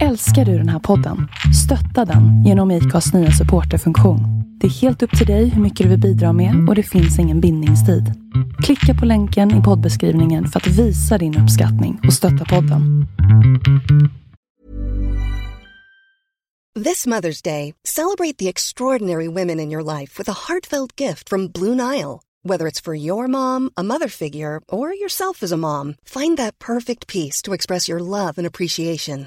Älskar du den här podden? Stötta den genom IKAs nya supporterfunktion. Det är helt upp till dig hur mycket du vill bidra med och det finns ingen bindningstid. Klicka på länken i poddbeskrivningen för att visa din uppskattning och stötta podden. This Mother's Day, celebrate the extraordinary women in your life with a heartfelt gift from Blue Nile. Whether it's for your mom, a mother figure, or yourself as a mom, find that perfect piece to express your love and appreciation.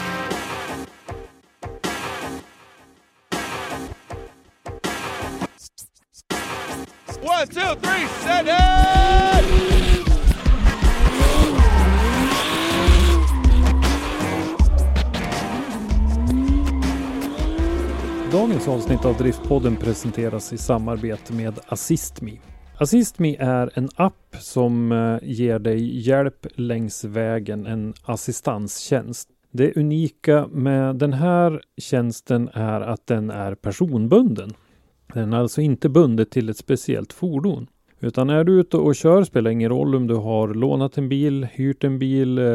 One, two, three, send it! Dagens avsnitt av Driftpodden presenteras i samarbete med AssistMe. AssistMe är en app som eh, ger dig hjälp längs vägen, en assistanstjänst. Det unika med den här tjänsten är att den är personbunden. Den är alltså inte bundet till ett speciellt fordon. Utan är du ute och kör spelar ingen roll om du har lånat en bil, hyrt en bil, eh,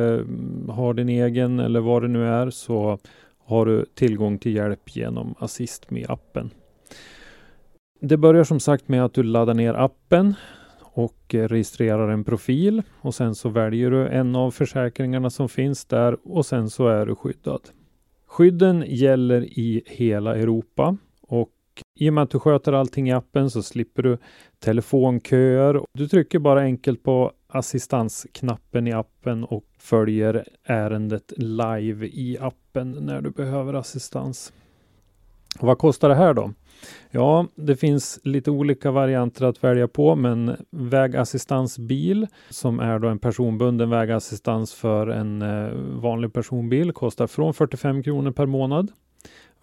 har din egen eller vad det nu är så har du tillgång till hjälp genom Assist med appen. Det börjar som sagt med att du laddar ner appen och registrerar en profil och sen så väljer du en av försäkringarna som finns där och sen så är du skyddad. Skydden gäller i hela Europa och i och med att du sköter allting i appen så slipper du telefonköer. Du trycker bara enkelt på assistansknappen i appen och följer ärendet live i appen när du behöver assistans. Och vad kostar det här då? Ja, det finns lite olika varianter att välja på, men vägassistansbil som är då en personbunden vägassistans för en eh, vanlig personbil kostar från 45 kronor per månad.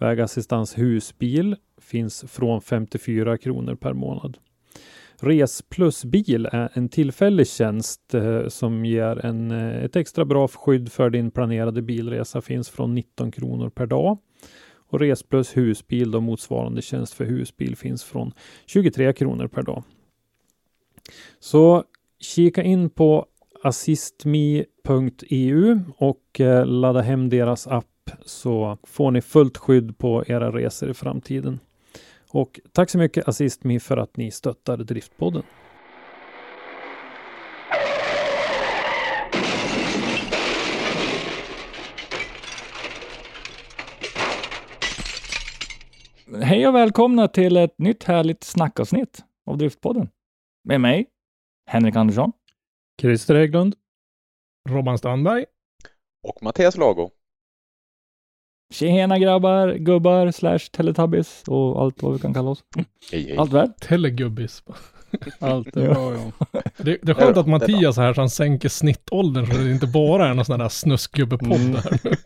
Vägassistans husbil finns från 54 kronor per månad. Res plus bil är en tillfällig tjänst eh, som ger en, eh, ett extra bra skydd för din planerade bilresa finns från 19 kronor per dag. Och Res plus husbil, då motsvarande tjänst för husbil, finns från 23 kronor per dag. Så kika in på assistme.eu och eh, ladda hem deras app så får ni fullt skydd på era resor i framtiden. Och tack så mycket AssistMe för att ni stöttar Driftpodden. Hej och välkomna till ett nytt härligt snackavsnitt av Driftpodden. Med mig, Henrik Andersson. Christer Hägglund. Robban Strandberg. Och Mattias Lago. Tjena grabbar, gubbar, slash teletubbies och allt vad vi kan kalla oss. Hej, hej. Allt väl? Telegubbis. Allt är bra ja. Det, det är skönt att Mattias här så han sänker snittåldern så det inte bara är någon sån där snuskgubbepodd Mm. där.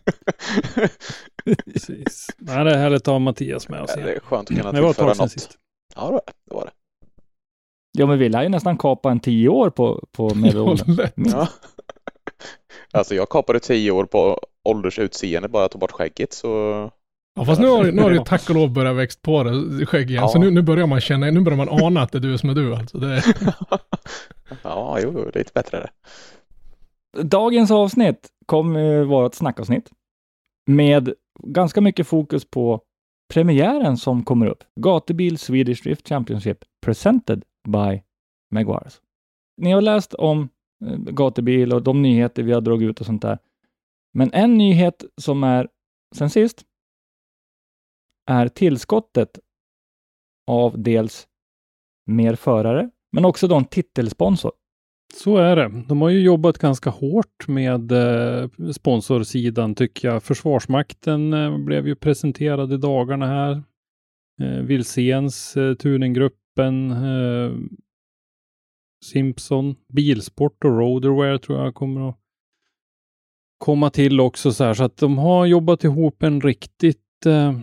Precis. Nej, det är härligt att ha Mattias med oss Ja, det är skönt att kunna tillföra något. sist. Ja, det var det. Ja, men vi lär ju nästan kapa en tio år på, på medelåldern. Lätt. Alltså jag kapade tio år på åldersutseende bara tog bort skägget så Ja, fast nu har, nu har det ju tack och lov börjat växt på det skägg igen. Ja. Så nu, nu börjar man känna, nu börjar man ana att det är du som är du alltså. Det är, ja, jo, jo, lite bättre det. Dagens avsnitt kommer vara ett snackavsnitt med ganska mycket fokus på premiären som kommer upp. Gatubil Swedish Drift Championship presented by Meguiars. Ni har läst om Eh, gatubil och de nyheter vi har dragit ut och sånt där. Men en nyhet som är sen sist är tillskottet av dels mer förare, men också då en titelsponsor. Så är det. De har ju jobbat ganska hårt med eh, sponsorsidan tycker jag. Försvarsmakten eh, blev ju presenterad i dagarna här. Eh, Tuninggruppen, Simpson, Bilsport och Roderwear tror jag kommer att komma till också så här. Så att de har jobbat ihop en riktigt eh,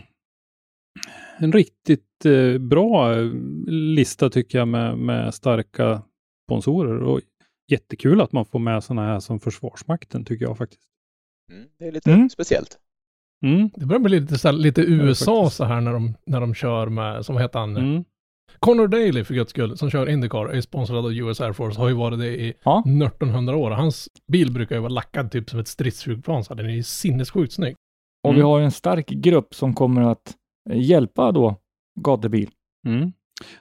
en riktigt eh, bra eh, lista tycker jag med, med starka sponsorer och jättekul att man får med sådana här som Försvarsmakten tycker jag faktiskt. Mm, det är lite Mm. speciellt. Mm. Det börjar bli lite, så här, lite USA faktiskt. så här när de, när de kör med, som heter han? Connor Daly för guds skull, som kör Indycar, är sponsrad av US Air Force, har ju varit det i Ja. 1900 år. Hans bil brukar ju vara lackad typ som ett stridsflygplan, så den är ju sinnessjukt snygg. Och Mm. vi har ju en stark grupp som kommer att eh, hjälpa då gatubil. Mm.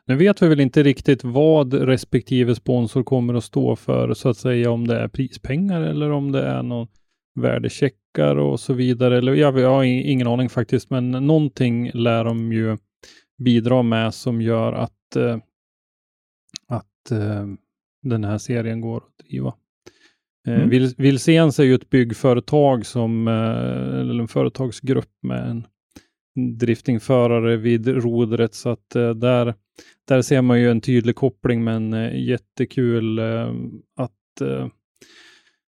Nu vet vi väl inte riktigt vad respektive sponsor kommer att stå för, så att säga, om det är prispengar eller om det är någon värdecheckar och så vidare. Eller jag, jag har ingen aning faktiskt, men någonting lär de ju bidra med som gör att, eh, att eh, den här serien går att driva. Eh, Mm. Wilséns är ju ett byggföretag som, eh, eller en företagsgrupp med en driftingförare vid rodret så att eh, där, där ser man ju en tydlig koppling men eh, jättekul eh, att eh,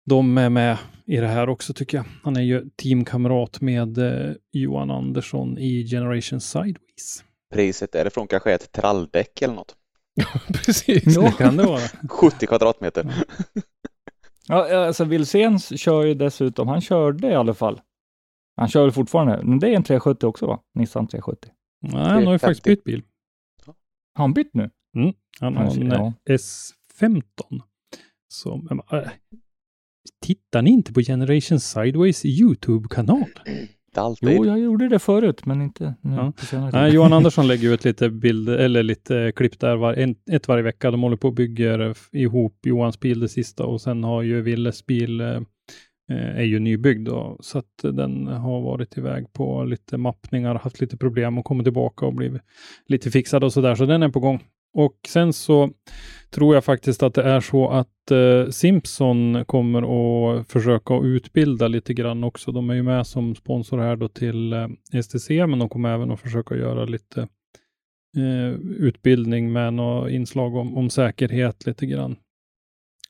de är med i det här också tycker jag. Han är ju teamkamrat med eh, Johan Andersson i Generation Sideways. Priset är det från kanske ett tralldäck eller något. Precis. Det kan det vara. 70 kvadratmeter. Ja, alltså Wilséns kör ju dessutom, han körde i alla fall. Han kör väl fortfarande, men det är en 370 också va? Nissan 370. Nej, han har ju faktiskt 350. bytt bil. Har han bytt nu? Han har en Ja. eh, S15. Som, äh, tittar ni inte på Generation Sideways YouTube-kanal? Inte alltid. Jo, jag gjorde det förut, men inte nu Ja. på senare Nej. Johan Andersson lägger ut lite bilder, eller lite eh, klipp där, var, en, ett varje vecka. De håller på och bygger eh, ihop Johans bil det sista och sen har ju Willes bil, eh, eh, är ju nybyggd då, så att den har varit iväg på lite mappningar, haft lite problem och kommit tillbaka och blivit lite fixad och sådär, så den är på gång. Och sen så tror jag faktiskt att det är så att eh, Simpson kommer att försöka att utbilda lite grann också. De är ju med som sponsor här då till eh, STC, men de kommer även att försöka göra lite eh, utbildning med några inslag om, om säkerhet lite grann.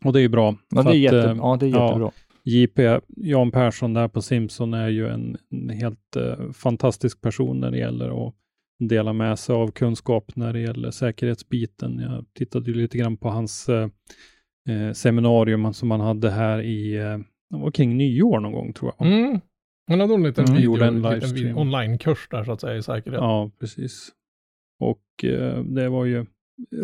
Och det är ju bra. Ja, det är, att, jätte, eh, ja, det är ja, jättebra. JP, Jan Persson där på Simpson är ju en, en helt eh, fantastisk person när det gäller att dela med sig av kunskap när det gäller säkerhetsbiten. Jag tittade ju lite grann på hans eh, eh, seminarium som han hade här i, eh, var kring nyår någon gång tror jag. Mm. Han hade en liten Mm, video, en en online-kurs där så att säga i säkerhet. Ja, precis. Och eh, det var ju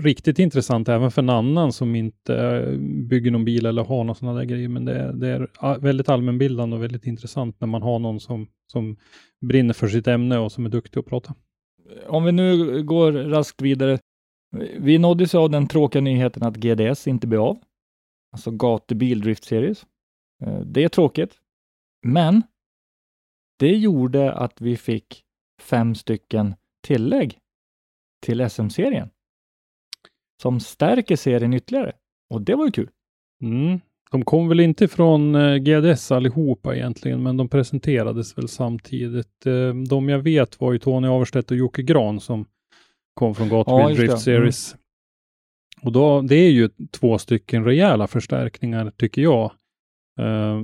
riktigt intressant även för en annan som inte eh, bygger någon bil eller har några sådana där grejer. Men det, är- det är väldigt allmänbildande och väldigt intressant när man har någon som, som brinner för sitt ämne och som är duktig att prata. Om vi nu går raskt vidare. Vi nåddes av den tråkiga nyheten att GDS inte blir av. Alltså gatubil Series. Eh, det är tråkigt, men det gjorde att vi fick fem stycken tillägg till SM-serien som stärker serien ytterligare. Och det var ju kul. Mm. De kom väl inte från eh, GDS allihopa egentligen, men de presenterades väl samtidigt. Eh, de jag vet var ju Tony Averstedt och Jocke Gran som kom från Ja, just det. Drift Series. Och då, det är ju två stycken rejäla förstärkningar tycker jag. Eh,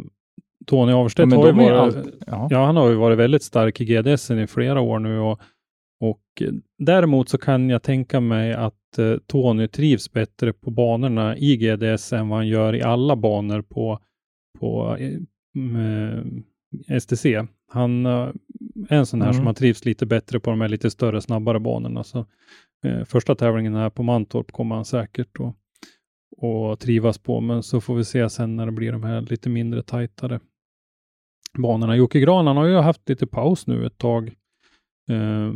Tony Averstedt men har ju varit, allt- ja. ja, han har ju varit väldigt stark i GDS i flera år nu och, och eh, däremot så kan jag tänka mig att eh, Tony trivs bättre på banorna i GDS än vad han gör i alla banor på, på eh, STC. Han eh, är en sån här Mm. som har trivs lite bättre på de här lite större, snabbare banorna. Så, första tävlingen här på Mantorp kommer han säkert att och trivas på, men så får vi se sen när det blir de här lite mindre tajtare banorna. Jocke Gran, han har ju haft lite paus nu ett tag. Och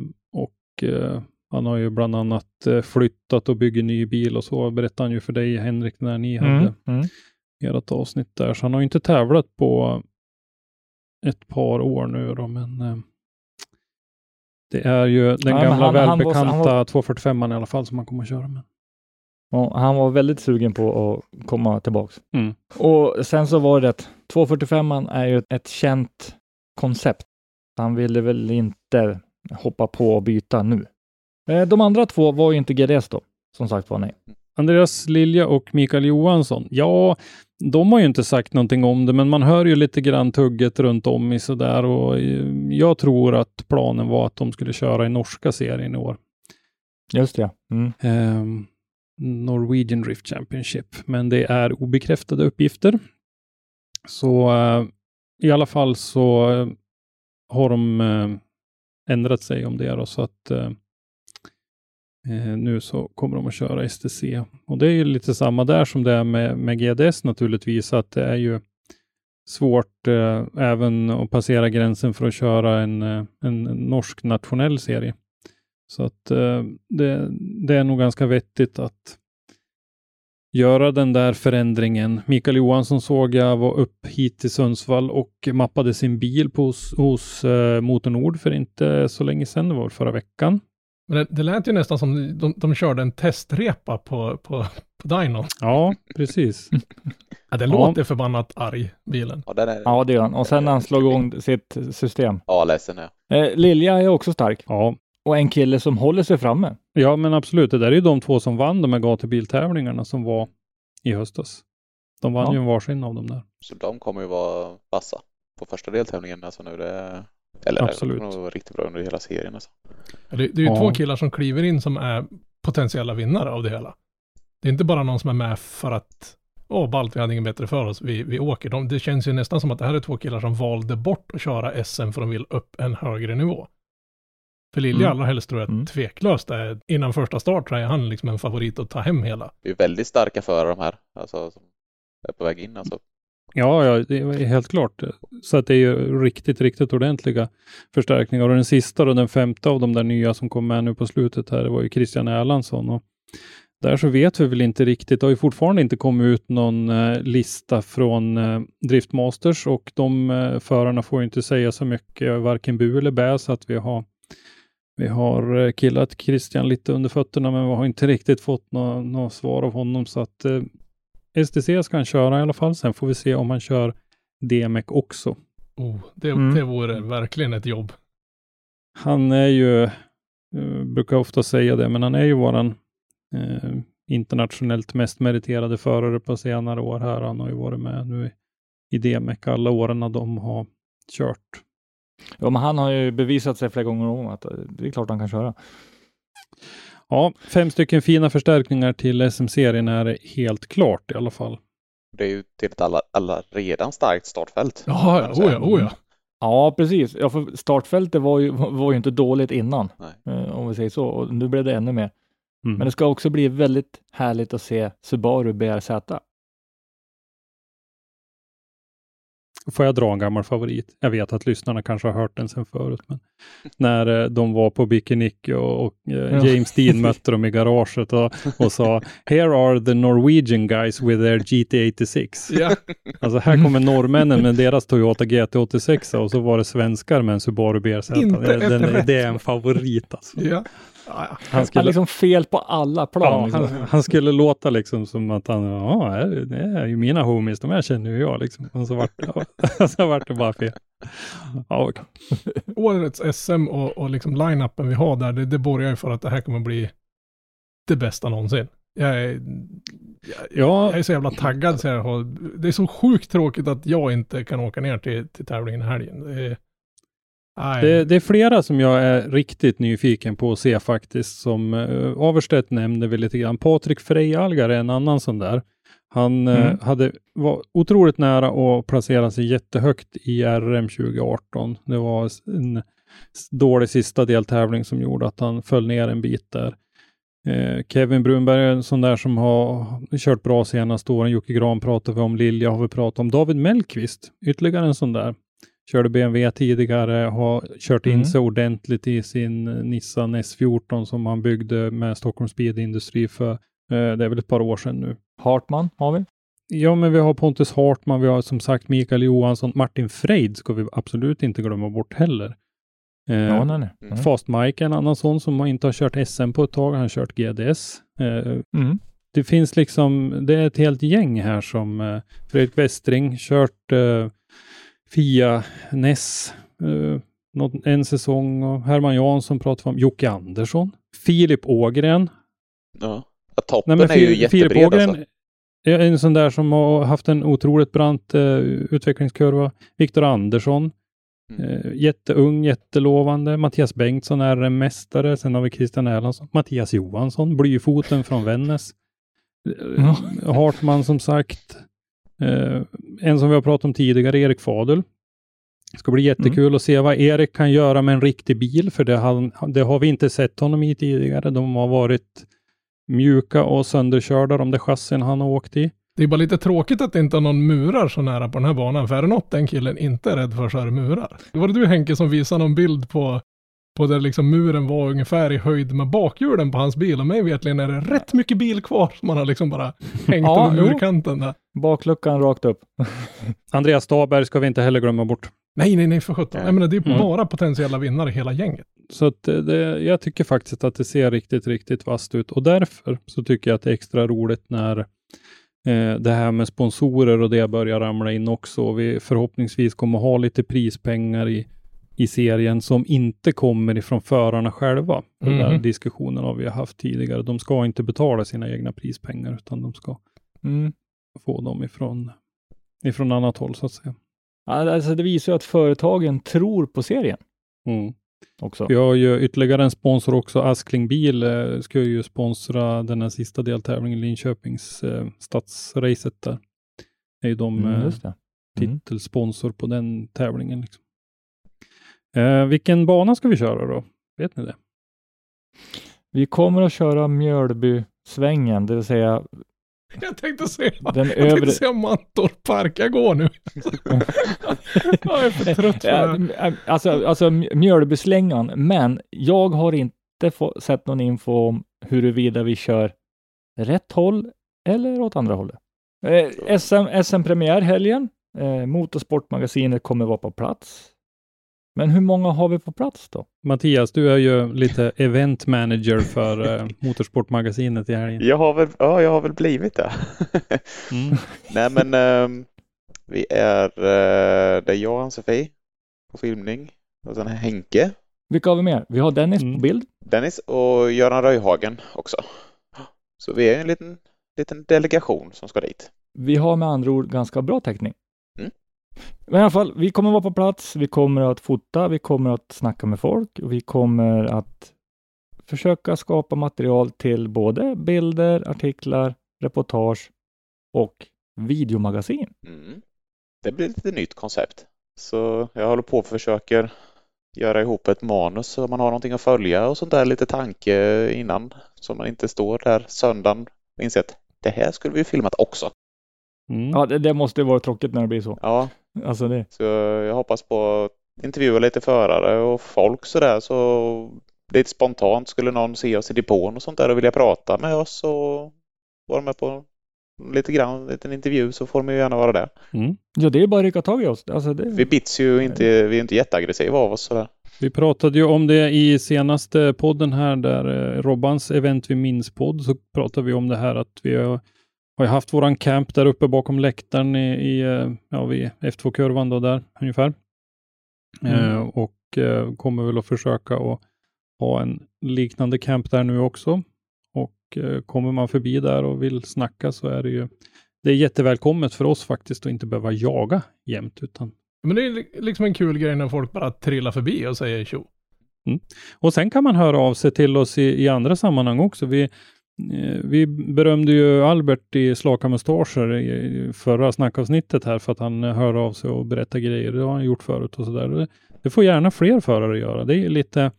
eh, han har ju bland annat eh, flyttat och bygger ny bil och så berättade han ju för dig Henrik när ni hade Mm, mm. ert avsnitt där. Så han har ju inte tävlat på ett par år nu då, men eh, det är ju den Ja, gamla han- han var- välbekanta han var- 245 i alla fall som han kommer att köra med. Ja, han var väldigt sugen på att komma tillbaks. Mm. Och sen så var det att 245 är ju ett känt koncept. Han ville väl inte hoppa på och byta nu. Eh, De andra två var ju inte GDS då, som sagt var nej. Andreas Lilja och Mikael Johansson. Ja, de har ju inte sagt någonting om det, men man hör ju lite grann tugget runt om i sådär och eh, jag tror att planen var att de skulle köra i norska serien i år. Just det, mm. Ehm, Norwegian Drift Championship. Men det är obekräftade uppgifter. Så eh, i alla fall så eh, har de eh, ändrat sig om det då, så att eh, eh, nu så kommer de att köra STC. Och det är ju lite samma där som det är med, med GDS naturligtvis, att det är ju svårt eh, även att passera gränsen för att köra en, eh, en norsk nationell serie. Så att eh, det, det är nog ganska vettigt att göra den där förändringen. Mikael Johansson såg jag var upp hit till Sundsvall och mappade sin bil på, hos, hos eh, Motor Nord för inte så länge sedan, det var förra veckan. Men det, det lät ju nästan som de, de körde en testrepa på, på, på Dynon. Ja, precis. Ja, den Ja. låter förbannat arg, bilen. Ja, den är Ja, det gör han. Och sen när han slår igång sitt system. ja, ledsen ja. Eh, Lilja är också stark. Ja. Och en kille som håller sig framme. ja, men absolut. Det där är ju de två som vann de här gatubiltävlingarna som var i höstas. De vann Ja. ju en varsin av dem där. Så de kommer ju vara vassa på första deltävlingen alltså nu. Det, eller Absolut. det kommer nog vara riktigt bra under hela serien alltså. Det, det är ju Ja. två killar som kliver in som är potentiella vinnare av det hela. Det är inte bara någon som är med för att Åh, ballt, vi hade ingen bättre för oss, vi, vi åker. De, det känns ju nästan som att det här är två killar som valde bort att köra SM för de vill upp en högre nivå. För Lilja Mm. allra helst tror jag Mm. tveklöst är, innan första start så är han liksom en favorit att ta hem hela. Det är väldigt starka förare de här, alltså som är på väg in alltså. Ja, ja, det är helt klart. Så att det är ju riktigt, riktigt ordentliga förstärkningar. Och den sista och den femte av de där nya som kom med nu på slutet här, det var ju Christian Erlandsson. Och där så vet vi väl inte riktigt. Det har ju fortfarande inte kommit ut någon eh, lista från eh, Driftmasters och de eh, förarna får ju inte säga så mycket, varken bu eller bä, så att vi har vi har eh, killat Christian lite under fötterna, men vi har inte riktigt fått något nå svar av honom. Så att eh, STC ska han köra i alla fall. Sen får vi se om han kör DMEC också. Oh, det, Mm. det vore verkligen ett jobb. Han är ju, eh, brukar ofta säga det, men han är ju våran eh, internationellt mest meriterade förare på senare år här. Han har ju varit med nu i DMEC alla åren när de har kört. Ja, men han har ju bevisat sig flera gånger om att eh, det är klart han kan köra. Ja, fem stycken fina förstärkningar till SM-serien är det helt klart i alla fall. Det är ju till ett alla, alla redan starkt startfält. Ja, ja, oh ja, oh ja. Ja, precis. Ja, för startfältet var ju, var ju inte dåligt innan, Nej. eh, om vi säger så. Och nu blev det ännu mer. Mm. Men det ska också bli väldigt härligt att se Subaru BRZ. Får jag dra en gammal favorit? Jag vet att lyssnarna kanske har hört den sedan förut, men när eh, de var på Bikinick och, och eh, Ja. James Dean mötte dem i garaget och, och sa Here are the Norwegian guys with their GT86. ja. Alltså här kommer norrmännen med deras Toyota GT86 och så var det svenskar med en Subaru BRZ. Den, det är en favorit alltså. ja. Han skulle, liksom fel på alla plan. ja, liksom. han, han skulle låta liksom som att han, ja, det är ju mina homies, de här känner ju jag liksom. Och så vart, ja, så vart det bara fel. Ja, okej. Årets SM och, och liksom line-upen vi har där, det, det borgar ju för att det här kommer bli det bästa någonsin. Jag är, jag, Ja. jag är så jävla taggad så jag har, Det är så sjukt tråkigt att jag inte kan åka ner till, till tävlingen i helgen. Det är. Det, det är flera som jag är riktigt nyfiken på att se faktiskt, som uh, Averstedt nämnde väl lite grann. Patrik Freijalgar är en annan sån där. Han eh, Mm. hade, var otroligt nära att placera sig jättehögt i RM 2018. Det var en dålig sista deltävling som gjorde att han föll ner en bit där. Eh, Kevin Brunberg är en sån där som har kört bra senaste åren. Jocke Gran pratar vi om, Lilja har vi pratat om. David Mellqvist, ytterligare en sån där. Körde BMW tidigare, har kört in Mm. sig ordentligt i sin Nissan S14 som han byggde med Stockholms Bilindustri för, eh, det är väl ett par år sedan nu. Hartman har vi. Ja, men vi har Pontus Hartman, vi har som sagt Mikael Johansson, Martin Freid ska vi absolut inte glömma bort heller. Eh, Ja, nej, nej. Mm. Fast Mike är en annan sån som inte har kört SM på ett tag, han har kört GDS. Eh, Mm. det finns liksom, det är ett helt gäng här som eh, Fredrik Westring kört eh, Fia Ness eh, en säsong och Herman Jansson pratar vi om, Jocke Andersson, Filip Ågren. Ja. Ja, toppen Nej, men är ju Fi- Filip jättebred Ågren alltså. är en sån där som har haft en otroligt brant eh, utvecklingskurva. Viktor Andersson, Mm. eh, jätteung, jättelovande. Mattias Bengtsson är en mästare. Sen har vi Christian Erlandsson. Mattias Johansson, blyfoten från Vännäs. Eh, Hartman som sagt. Eh, en som vi har pratat om tidigare, Erik Fadel. Det ska bli jättekul att se vad Erik kan göra med en riktig bil, för det, han, det har vi inte sett honom i tidigare. De har varit mjuka och sönderkörda, de där chassin han har åkt i. Det är bara lite tråkigt att det inte är någon murar så nära på den här banan, för är det något den killen inte är rädd för så är det murar. Det var det du Henke som visade någon bild på, på där liksom muren var ungefär i höjd med bakhjulen på hans bil och mig vetligen är det rätt mycket bil kvar som man har liksom bara hängt Ja, över murkanten där. Bakluckan rakt upp. Andreas Staberg ska vi inte heller glömma bort. Nej, nej, nej för sjutton. Jag menar, det är Mm. bara potentiella vinnare hela gänget. Så att eh, det, jag tycker faktiskt att det ser riktigt, riktigt vasst ut och därför så tycker jag att det är extra roligt när eh, det här med sponsorer och det börjar ramla in också. Och vi förhoppningsvis kommer ha lite prispengar i, i serien som inte kommer ifrån förarna själva. Den där Mhm. diskussionen har vi haft tidigare. De ska inte betala sina egna prispengar utan de ska Mm. få dem ifrån, ifrån annat håll så att säga. Alltså det visar ju att företagen tror på serien Mm. också. Vi har ju ytterligare en sponsor också. Askling Bil eh, ska ju sponsra den här sista deltävlingen, Linköpings eh, stadsracet där. är ju de Mm, eh, det. Mm. titelsponsor på den tävlingen. Liksom. Eh, vilken bana ska vi köra då? Vet ni det? Vi kommer att köra Mjölby-svängen, det vill säga Jag tänkte säga, den jag övre... tänkte säga Mantorp Park. Jag går nu. jag är för trött för det alltså, alltså Mjölbyslängan, men jag har inte få, sett någon info om huruvida vi kör rätt håll eller åt andra hållet. Eh, SM, SM-premiär helgen. Eh, Motorsportmagasinet kommer vara på plats. Men hur många har vi på plats då? Mattias, du är ju lite event manager för eh, Motorsportmagasinet i helgen. Jag har väl, ja, jag har väl blivit det. Mm. Nej men ehm, vi är, eh, det är jag och Ann-Sofie på filmning och sen Henke, Vilka har vi mer? Vi har Dennis Mm. på bild. Dennis och Göran Röjhagen också. Så vi är en liten, liten delegation som ska dit. Vi har med andra ord ganska bra täckning. Men i alla fall, vi kommer vara på plats, vi kommer att fota, vi kommer att snacka med folk och vi kommer att försöka skapa material till både bilder, artiklar, reportage och videomagasin. Mm. Det blir ett lite nytt koncept. Så jag håller på och försöker göra ihop ett manus så man har någonting att följa och sånt där lite tanke innan. Så man inte står där söndagen och inser att det här skulle vi ju filmat också. Mm. Ja, det, det måste ju vara tråkigt när det blir så. Ja, Alltså det. så jag hoppas på att intervjua lite förare och folk sådär så lite spontant skulle någon se oss i depån och sånt där och vilja prata med oss och vara med på lite grann, en liten intervju så får de ju gärna vara där. Mm. Ja, det är bara att rycka tag i oss. Alltså det, Vi bits ju inte, vi är inte jätteaggressiva av oss sådär. Vi pratade ju om det i senaste podden här, där eh, Robbans event vi minns podd, så pratade vi om det här att vi har, har ju haft våran camp där uppe bakom läktaren i, i eh, ja, vid F2-kurvan då där ungefär. Mm. Eh, och eh, kommer väl att försöka att ha en liknande camp där nu också. Och eh, kommer man förbi där och vill snacka så är det ju det är jättevälkommet för oss faktiskt att inte behöva jaga jämt utan Men det är li- liksom en kul grej när folk bara trillar förbi och säger tjo. Och sen kan man höra av sig till oss i, i andra sammanhang också. Vi, Eh, vi berömde ju Albert i Slaka Mustascher i förra snackavsnittet här för att han eh, hör av sig och berättar grejer. Det har han gjort förut och sådär. Det, det får gärna fler förare göra. Det är lite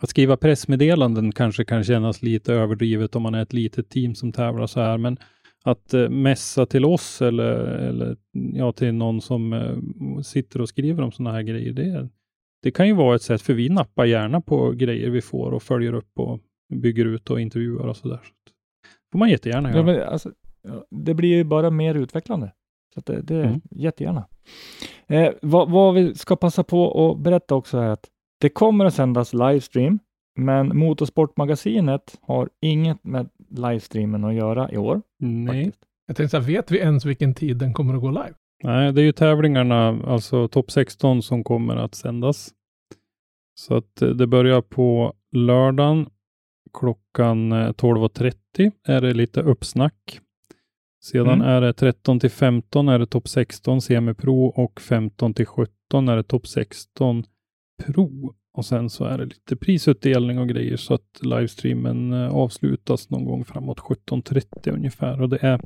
att skriva pressmeddelanden kanske kan kännas lite överdrivet om man är ett litet team som tävlar så här, men att eh, messa till oss eller, eller ja, till någon som sitter och skriver om sådana här grejer, det, det kan ju vara ett sätt, för vi nappar gärna på grejer vi får och följer upp och bygger ut och intervjuar och sådär. Så får man jättegärna göra. Ja, men alltså, det blir ju bara mer utvecklande. Så att det, det Mm. jättegärna. Eh, vad, vad vi ska passa på att berätta också är att det kommer att sändas livestream, men Motorsportmagasinet har inget med livestreamen att göra i år. Nej. faktiskt. Jag tänkte så här, vet vi ens vilken tid den kommer att gå live? Nej, det är ju tävlingarna, alltså topp 16 som kommer att sändas. Så att eh, det börjar på lördagen klockan eh, 12.30 är det lite uppsnack. Sedan Mm. är det 13 till 15 är det topp 16 semipro och 15 till 17 är det topp 16 pro. Och sen så är det lite prisutdelning och grejer så att livestreamen eh, avslutas någon gång framåt 17.30 ungefär. Och det är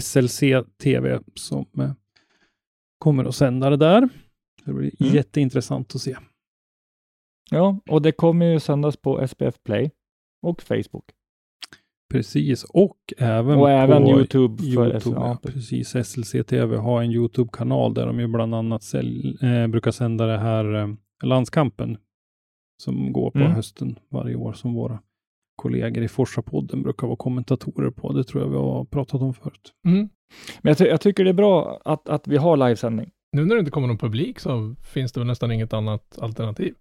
SLC TV som eh, kommer att sända det där. Det blir Mm. jätteintressant att se. Ja, och det kommer ju sändas på SPF Play och Facebook. Precis, och även och på även Youtube. För Youtube. ja, Ja, precis. SLC TV har en Youtube-kanal där de ju bland annat sälj, eh, brukar sända det här eh, landskampen som går på Mm. hösten varje år som våra kollegor i Forsa-podden brukar vara kommentatorer på. Det tror jag vi har pratat om förut. Mm. Men jag, ty- jag tycker det är bra att, att vi har livesändning. Nu när det inte kommer någon publik så finns det väl nästan inget annat alternativ.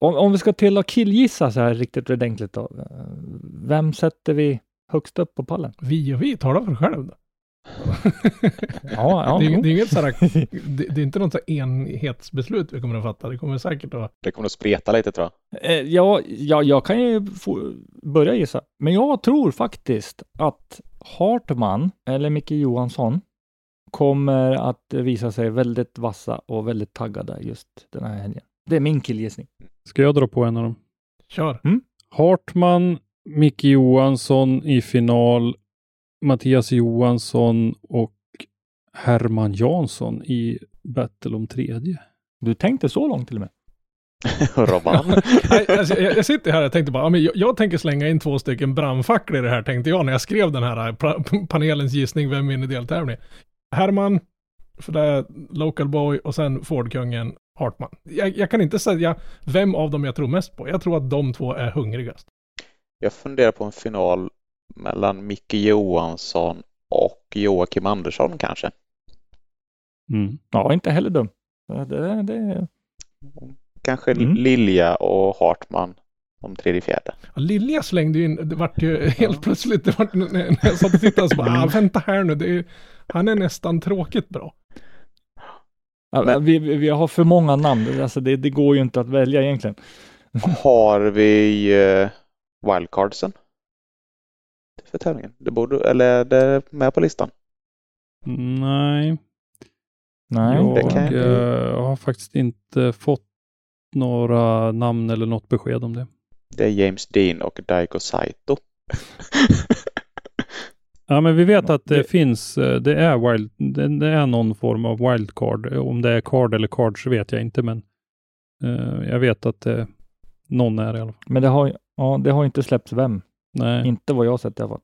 Om, om vi ska till att killgissa så här riktigt ordentligt då. eh, Vem sätter vi högst upp på pallen? Vi och vi, tala för dig själv då. Ja, ja. det, är, det är inget sådär, det, det är inte något enhetsbeslut vi kommer att fatta. Det kommer säkert att Det kommer att spreta lite tror jag. Eh, Ja, ja, jag kan ju få börja gissa. Men jag tror faktiskt att Hartman eller Micke Johansson kommer att visa sig väldigt vassa och väldigt taggade just den här helgen. Det är min killgissning. Ska jag dra på en av dem? kör. Hartman, Micke Johansson i final, Mattias Johansson och Herman Jansson i battle om tredje. Du tänkte så långt till och med? Robban. Nej, alltså, jag, jag sitter här och tänkte bara, ja, men jag, jag tänker slänga in två stycken brandfacklor i det här, tänkte jag när jag skrev den här pra- panelens gissning, vem vinner deltävlingen? Herman, för det är Local Boy och sen Fordkungen Hartman. Jag, jag kan inte säga vem av dem jag tror mest på. Jag tror att de två är hungrigast. Jag funderar på en final mellan Micke Johansson och Joakim Andersson kanske. Mm. Ja, inte heller dum. Det, det, Kanske Mm. Lilja och Hartman om tredje fjärde. Ja, Lilja slängde ju in, det vart ju helt plötsligt, det vart, när när jag satt och tittade så bara, ah, vänta här nu, det är, han är nästan tråkigt bra. Men- vi, vi har för många namn. Alltså det, det går ju inte att välja egentligen. Har vi eh, wildcardsen? För tävlingen? Det borde, eller är det med på listan? Nej, Nej, jag det kan jag- eh, har faktiskt inte fått några namn eller något besked om det. Det är James Dean och Daiko Saito. Ja, men vi vet att det, Det- finns, eh, det är, wild, det, det är någon form av wildcard. Om det är card eller cards vet jag inte, men eh, jag vet att det, någon är i alla fall. men det har, ja, det har inte släppts vem. Nej. Inte vad jag har sett i alla fall.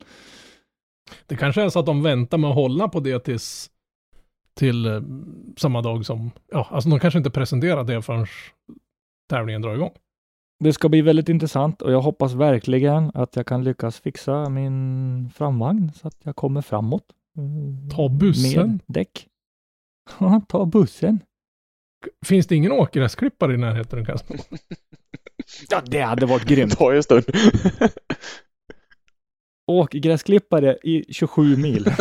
Det kanske är så att de väntar med att hålla på det tills till eh, samma dag som, ja, alltså de kanske inte presenterar det förrän tävlingen drar igång. Det ska bli väldigt intressant och jag hoppas verkligen att jag kan lyckas fixa min framvagn så att jag kommer framåt. Mm, Ta bussen. Med däck. Ja, ta bussen. Finns det ingen åkgräsklippare i närheten? du kan slå? Ja, det hade varit grymt. Det tar ju en stund. Åkgräsklippare i 27 mil.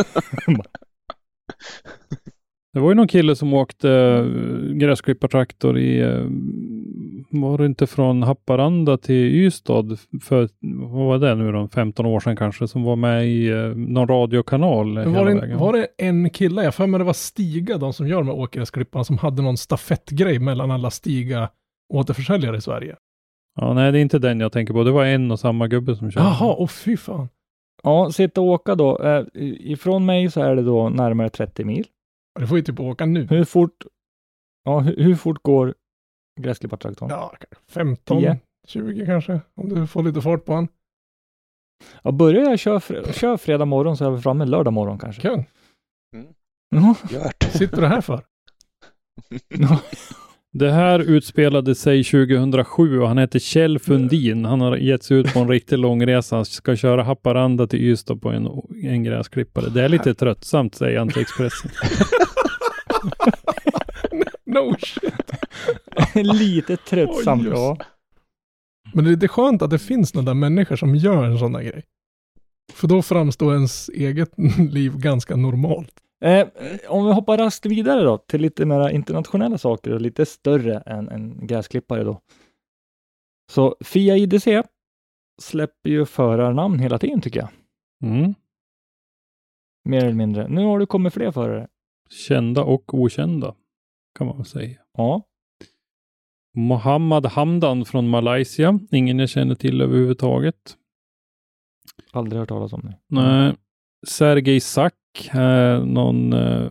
Det var ju någon kille som åkte uh, gräsklippartraktor i, eh, var det inte från Haparanda till Ystad för, vad var det nu då, 15 år sedan kanske, som var med i uh, någon radiokanal Men hela var, det, vägen. var det en kille, jag för mig det var Stiga, de som gör med åkgräsklipparna, som hade någon stafettgrej mellan alla Stiga återförsäljare i Sverige. Ja, nej, det är inte den jag tänker på. Det var en och samma gubbe som körde. Jaha, åh fy fan. Ja, sitta och åka då. Eh, ifrån mig så är det då närmare 30 mil. Du får ju typ åka nu. Hur fort, ja, hur, hur fort går gräsklippartraktorn? Ja, 15, Tio. 20 kanske, om du får lite fart på han. Ja, börjar jag köra, fr- kör fredag morgon så är vi framme lördag morgon kanske. Kung, Ja. Gjort. sitter du här för? Det här utspelade sig 2007 och han heter Kjell Fundin. Han har gett sig ut på en riktigt lång resa. Han ska köra Haparanda till Ystad på en, en gräsklippare. Det är lite tröttsamt, säger han till Expressen. No shit. Lite tröttsamt. Ja. Men det är lite skönt att det finns några människor som gör en sån där grej. För då framstår ens eget liv ganska normalt. Eh, om vi hoppar raskt vidare då till lite mera internationella saker och lite större än en gräsklippare då. Så Fia IDC släpper ju förarnamn hela tiden tycker jag. Mm. Mer eller mindre. Nu har det kommit fler förare. Kända och okända, kan man väl säga. Ja. Mohammad Hamdan från Malaysia. Ingen jag känner till överhuvudtaget. Aldrig hört talas om det. Nej. Sergej Sak, eh, någon eh,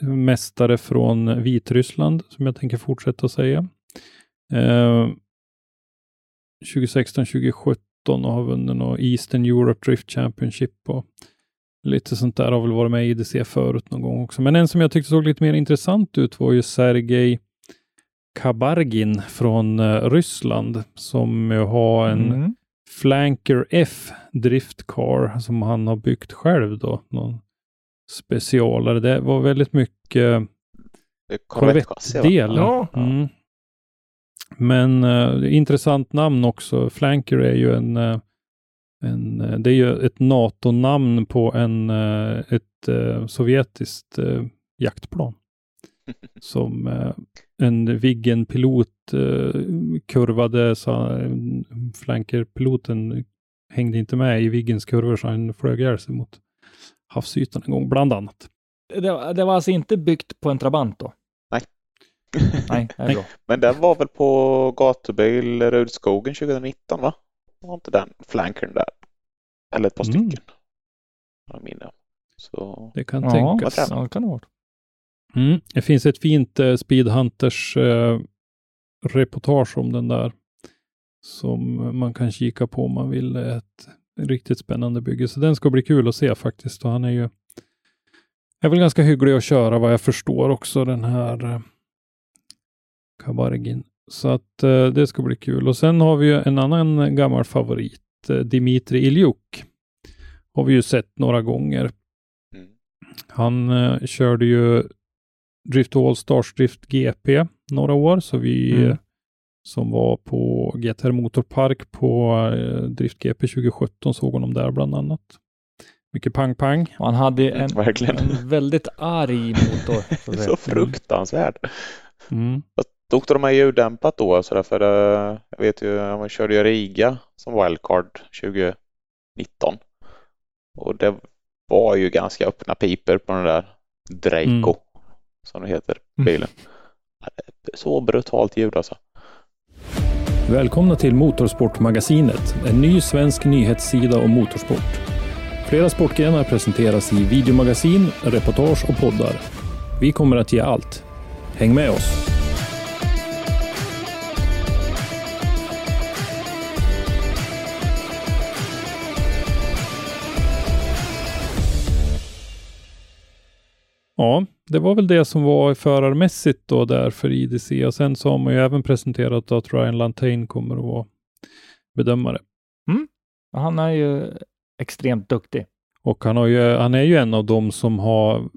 mästare från Vitryssland som jag tänker fortsätta säga. Eh, 2016-2017 och har vunnit något Eastern Europe Drift Championship och lite sånt där har väl varit med i IDC förut någon gång också. Men en som jag tyckte såg lite mer intressant ut var ju Sergej Kabargin från eh, Ryssland som ju har en Mm. Flanker F Drift Car som han har byggt själv då. Någon specialare. Det var väldigt mycket? Corvette-del. Ja. Mm. Men eh, intressant namn också. Flanker är ju en, eh, en eh, det är ju ett NATO-namn på en, eh, ett eh, sovjetiskt jaktplan. Som en Viggen-pilot kurvade, så flankerpiloten hängde inte med i Viggens kurvor så han flög ihjäl sig mot havsytan en gång, bland annat. Det, var- det var alltså inte byggt på en Trabant då? Nej. Nej, det är bra. Men den var väl på gatubil Rudskogen 2019 va? Var inte den flankern där? Eller ett par Mm. stycken. Har jag minne. Så Det kan Ja, tänkas. ja, det kan det vara. Mm. Det finns ett fint eh, Speedhunters eh, reportage om den där. Som man kan kika på om man vill. Ett riktigt spännande bygge. Så den ska bli kul att se faktiskt. Och han är ju är väl ganska hygglig att köra vad jag förstår också den här eh, Kabargin. Så att eh, det ska bli kul. Och sen har vi ju en annan gammal favorit. Eh, Dimitri Iljuk. Har vi ju sett några gånger. mm. Han eh, körde ju Drift All Stars Drift GP några år, så vi Mm. eh, som var på GTR Motorpark på eh, Drift GP 2017 såg honom där bland annat. Mycket pang-pang. Han hade en, en väldigt arg motor. Så. Så fruktansvärd. Mm. Tog de här ljuddämpat då? Så därför, eh, jag vet ju, man körde ju Riga som wildcard 2019. Och det var ju ganska öppna piper på den där Draco, Mm. som det heter, Mm. bilen. Så brutalt ljud alltså. Välkomna till Motorsportmagasinet, en ny svensk nyhetssida om motorsport. Flera sportgrenar presenteras i videomagasin, reportage och poddar. Vi kommer att ge allt. Häng med oss! Ja, det var väl det som var förarmässigt då där för IDC och sen så har man ju även presenterat att Ryan Lantain kommer att vara bedömare. Han är ju extremt duktig. Och han, har ju, han är ju en av dem som har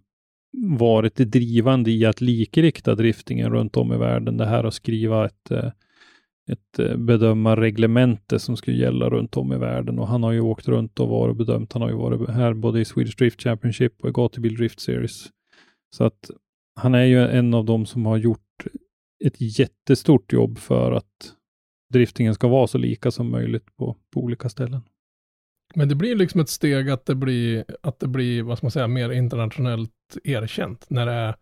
varit drivande i att likrikta driftingen runt om i världen. Det här att skriva ett, eh, ett eh, bedömarreglemente som skulle gälla runt om i världen. Och han har ju åkt runt och varit bedömt. Han har ju varit här både i Swedish Drift Championship och i Gatubil Drift Series. Så att han är ju en av dem som har gjort ett jättestort jobb för att driftingen ska vara så lika som möjligt på, på olika ställen. Men det blir liksom ett steg att det blir, att det blir, vad ska man säga, mer internationellt erkänt. När det är,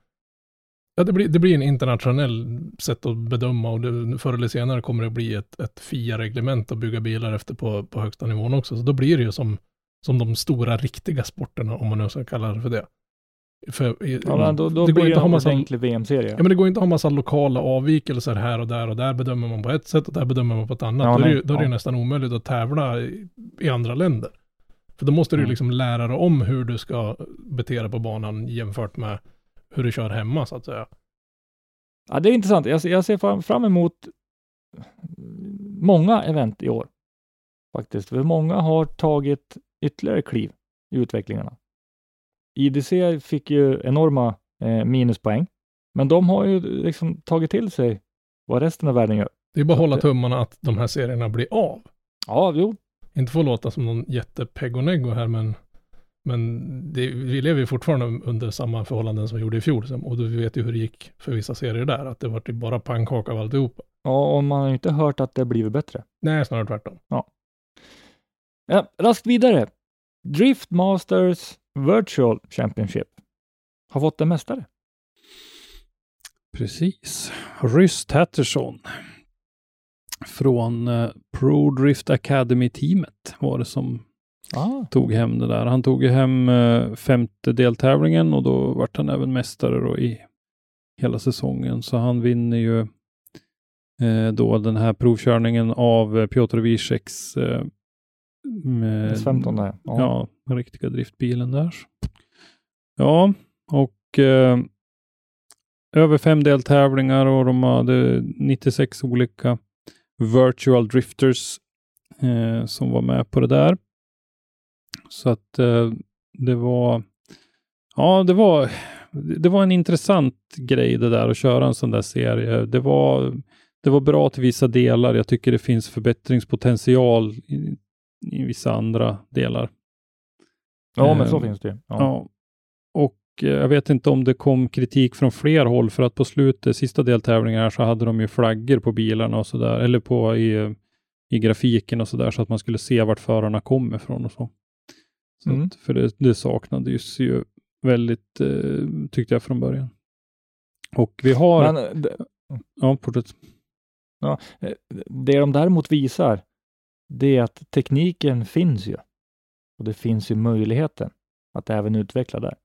ja det blir, det blir en internationell sätt att bedöma och det, förr eller senare kommer det bli ett, ett FIA-reglement att bygga bilar efter på, på högsta nivån också. Så då blir det ju som, som de stora riktiga sporterna, om man nu ska kalla det för det. För, i- Ja, men då, då det går blir inte det en massa ordentlig VM-serie. Ja, men det går inte att ha massa lokala avvikelser här och där och där bedömer man på ett sätt och där bedömer man på ett annat. Ja, då är det, ju, då är det ja. nästan omöjligt att tävla i, i andra länder. För då måste du Mm. liksom lära dig om hur du ska bete dig på banan jämfört med hur du kör hemma så att säga. Ja, det är intressant. Jag, ser- jag ser fram, fram emot många event i år. Faktiskt. För många har tagit ytterligare kliv i utvecklingarna. IDC fick ju enorma eh, minuspoäng, men de har ju liksom tagit till sig vad resten av världen gör. Det är bara att hålla att- tummarna att de här serierna blir av. Ja, jo, Inte få låta som någon jättepeggoneggo här men men det, vi lever ju fortfarande under samma förhållanden som vi gjorde i fjol. Och du vet ju hur det gick för vissa serier där. Att det var typ bara pannkaka av alltihopa. ja, och man har ju inte hört att det blivit bättre. Nej, snarare tvärtom. Ja, raskt vidare. Drift Masters Virtual Championship har fått en mästare. Precis. Rys Tatterson. Från eh, Pro Drift Academy-teamet var det som Ah, tog hem det där. Han tog hem eh, femte deltävlingen och då vart han även mästare i hela säsongen. Så han vinner ju eh, då den här provkörningen av Piotr Wieseks eh, med- S15 där. Ja. Ja, den riktiga driftbilen där. Ja, och eh, över fem deltävlingar och de hade 96 olika virtual drifters eh, som var med på det där. Så att eh, det var, ja, det var, det var en intressant grej det där att köra en sån där serie. Det var, det var bra till vissa delar. Jag tycker det finns förbättringspotential i, vissa andra delar. ja, men så Eh, finns det ju. Ja. Ja. Och eh, jag vet inte om det kom kritik från fler håll för att på slutet, sista deltävlingen här, så hade de ju flaggor på bilarna och sådär, eller på i, i grafiken och sådär, så att man skulle se vart förarna kommer ifrån och så. så Mm. att, för det, det saknades ju väldigt, eh, tyckte jag från början. Och vi har, Men eh, det, ja, fortsätt. eh, det de däremot visar, det är att tekniken finns ju. Och det finns ju möjligheten att även utveckla där.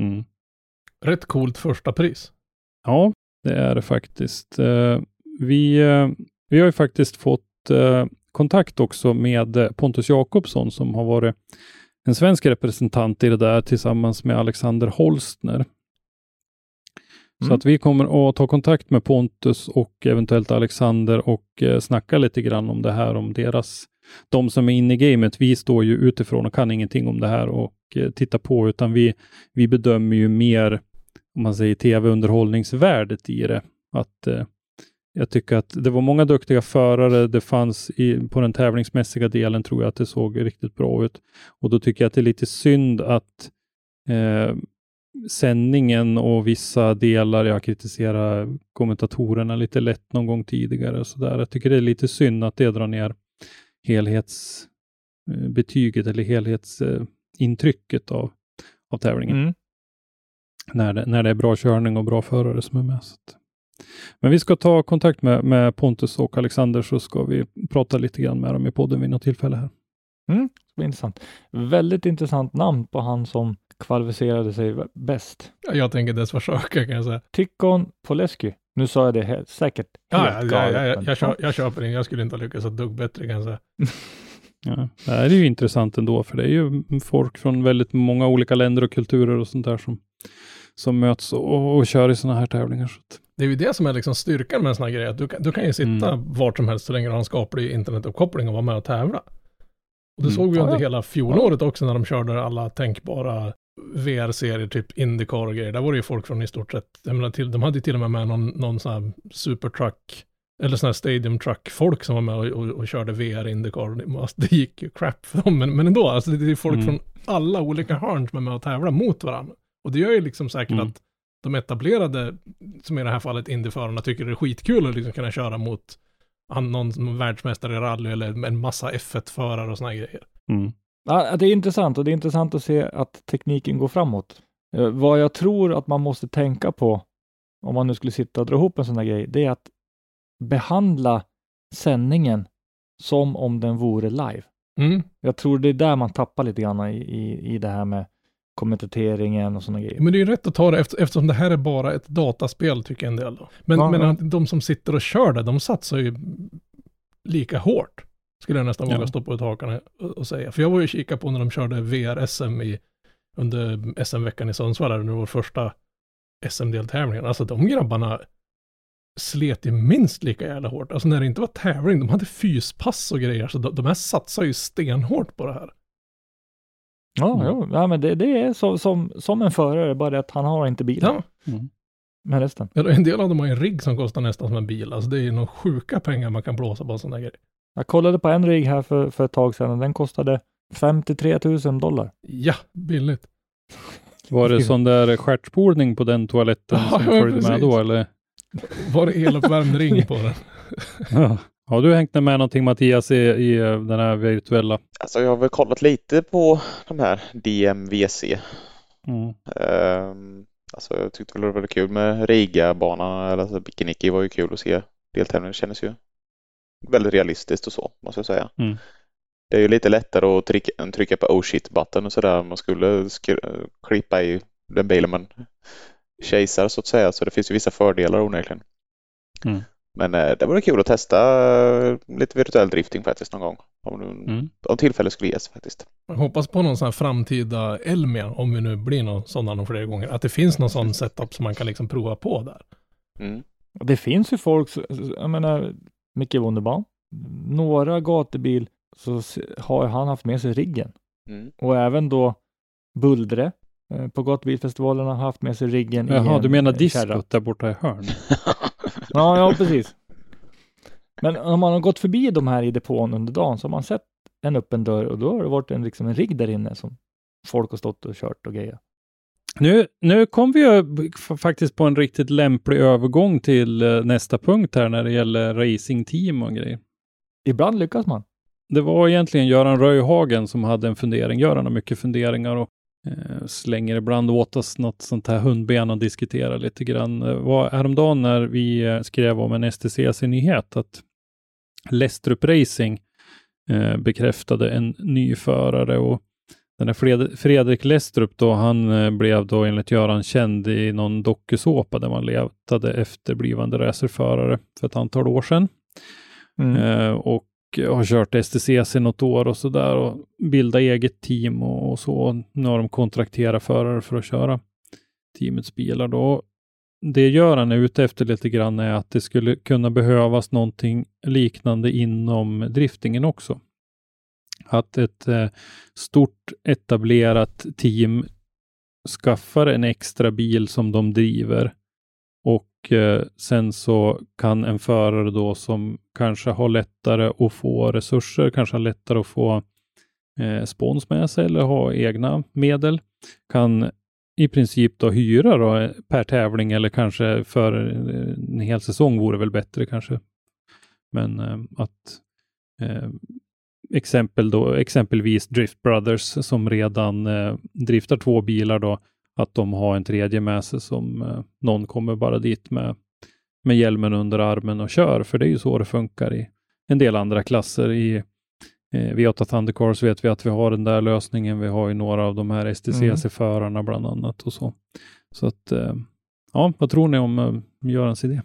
Mm. Rätt coolt första pris. Ja, det är det faktiskt. Eh, Vi, eh, vi har ju faktiskt fått eh, kontakt också med Pontus Jakobsson som har varit en svensk representant i det där tillsammans med Alexander Holstner. Så Mm. att vi kommer att ta kontakt med Pontus och eventuellt Alexander och eh, snacka lite grann om det här, om deras, de som är inne i gamet. Vi står ju utifrån och kan ingenting om det här och eh, tittar på, utan vi, vi bedömer ju mer, om man säger tv-underhållningsvärdet i det. Att eh, jag tycker att det var många duktiga förare. Det fanns i, på den tävlingsmässiga delen tror jag att det såg riktigt bra ut. Och då tycker jag att det är lite synd att eh, sändningen och vissa delar, jag kritiserar kommentatorerna lite lätt någon gång tidigare. Så där. Jag tycker det är lite synd att det drar ner helhetsbetyget eller helhetsintrycket av, av tävlingen Mm. när det, när det är bra körning och bra förare som är med. Men vi ska ta kontakt med, med Pontus och Alexander så ska vi prata lite grann med dem i podden vid något tillfälle här. Det var intressant. Väldigt intressant namn på han som kvalificerade sig bäst. Jag tänker dess försöka kan jag säga. Tikon Polesky. Nu sa jag det he- säkert helt Ja, ja, ja, galet, ja, jag, jag, kö- jag köper den. Jag skulle inte ha lyckats ett dugg bättre kan jag säga. Ja, det här är ju intressant ändå, för det är ju folk från väldigt många olika länder och kulturer och sånt där som, som möts och, och kör i sådana här tävlingar. Så att, Det är ju det som är liksom styrkan med en sån här grej. Att du, kan, du kan ju sitta Mm. vart som helst så länge du har en skaplig internetuppkoppling och vara med och tävla. Och det Mm. såg vi Ja, under ja. hela fjolåret också när de körde alla tänkbara VR-serier, typ Indycar och grejer. Där var det ju folk från i stort sett, jag menar, till, de hade ju till och med med någon, någon sån här supertruck, eller sån här stadium truck-folk som var med och, och, och körde VR Indycar. Det, alltså, det gick ju crap för dem, men, men ändå, alltså det, det är folk Mm. från alla olika hörn som är med och tävlar mot varandra. Och det gör ju liksom säkert Mm. att de etablerade, som i det här fallet Indyförarna, tycker det är skitkul att liksom kunna köra mot någon som är världsmästare i rally eller en massa F1-förare och såna grejer. mm. Ja, det är intressant och det är intressant att se att tekniken går framåt. Eh, vad jag tror att man måste tänka på om man nu skulle sitta och dra ihop en sån här grej, det är att behandla sändningen som om den vore live. Mm. Jag tror det är där man tappar lite grann i, i, i det här med kommentateringen och sådana grejer. Men det är ju rätt att ta det efter, eftersom det här är bara ett dataspel tycker en del. Då. Men, Ja, men ja. de som sitter och kör det, de satsar ju lika hårt. Skulle jag nästan Ja. våga stoppa ut hakan och, säga. För jag var ju kika på när de körde VR-SM i, under SM-veckan i Sundsvall, där under vår första SM-deltävlingen. Alltså de grabbarna slet ju minst lika jävla hårt. Alltså när det inte var tävling, de hade fyspass och grejer. Så de, de här satsar ju stenhårt på det här. Ja, Mm. jo, ja men det, det är så, som, som en förare, bara det att han har inte bilen Ja, med resten. Ja, en del av dem har ju en rigg som kostar nästan som en bil. Alltså det är ju några sjuka pengar man kan blåsa på sådana grejer. Jag kollade på en rigg här för, för ett tag sedan och den kostade 53 000 dollar. Ja, billigt. Var det sån där stjärtspolning på den toaletten Ja, som ja, följde med då eller? Var det eluppvärmd ring på den? Ja. Har du hängt med någonting Mattias i, i eh, den här virtuella? Alltså jag har väl kollat lite på de här DMVC. Mm. Ehm, Alltså jag tyckte väl det var väldigt kul med Riga-banan, eller alltså Bikiniki var ju kul att se. Deltävlingen kändes ju väldigt realistiskt och så, måste jag säga. Mm. Det är ju lite lättare att trycka, trycka på oh shit-button och sådär. Man skulle sk- klippa i den bilen man kejsar så att säga. Så det finns ju vissa fördelar onekligen. Mm. Men eh, det vore kul att testa eh, lite virtuell drifting faktiskt någon gång. Om, Mm. om tillfälle skulle ges faktiskt. Jag hoppas på någon sån här framtida Elmia, om vi nu blir någon sådana någon fler gånger, att det finns någon sån setup som man kan liksom prova på där. Mm. Det finns ju folk, jag menar, Micke Wunderbaum, några gatubil så har han haft med sig riggen. Mm. Och även då Buldre eh, på gatubilfestivalerna har haft med sig riggen i Jaha, en du menar eh, diskot där borta i hörn? Ja, ja, precis. Men om man har gått förbi de här i depån under dagen så har man sett en öppen dörr och då har det varit en, liksom en rigg där inne som folk har stått och kört och grejer. Nu, nu kom vi ju faktiskt på en riktigt lämplig övergång till eh, nästa punkt här när det gäller racingteam och grejer. Ibland lyckas man. Det var egentligen Göran Röjhagen som hade en fundering. Göran har mycket funderingar och eh, slänger ibland åt oss något sånt här hundben och diskuterar lite grann. Det var häromdagen när vi eh, skrev om en STCC-nyhet att Lestrup Racing eh, bekräftade en ny förare och den här Fred Fredrik Lestrup då, han eh, blev då enligt Göran känd i någon dokusåpa där man letade efter blivande racerförare för ett antal år sedan. Mm. Eh, och har kört STCC något år och sådär och bildat eget team och, och så. Nu har de kontrakterat förare för att köra teamets bilar då. Det Göran är ute efter lite grann är att det skulle kunna behövas någonting liknande inom driftingen också. Att ett eh, stort etablerat team skaffar en extra bil som de driver och eh, sen så kan en förare då som kanske har lättare att få resurser, kanske har lättare att få eh, spons med sig eller ha egna medel, kan i princip då hyra då eh, per tävling eller kanske för en hel säsong vore väl bättre kanske. Men eh, att eh, exempel då, exempelvis Drift Brothers som redan eh, driftar två bilar då, att de har en tredje med sig som eh, någon kommer bara dit med, med hjälmen under armen och kör, för det är ju så det funkar i en del andra klasser. I eh, V8 Thundercars vet vi att vi har den där lösningen. Vi har ju några av de här STCC-förarna bland annat och så. Så att, eh, ja, vad tror ni om eh, Görans idé?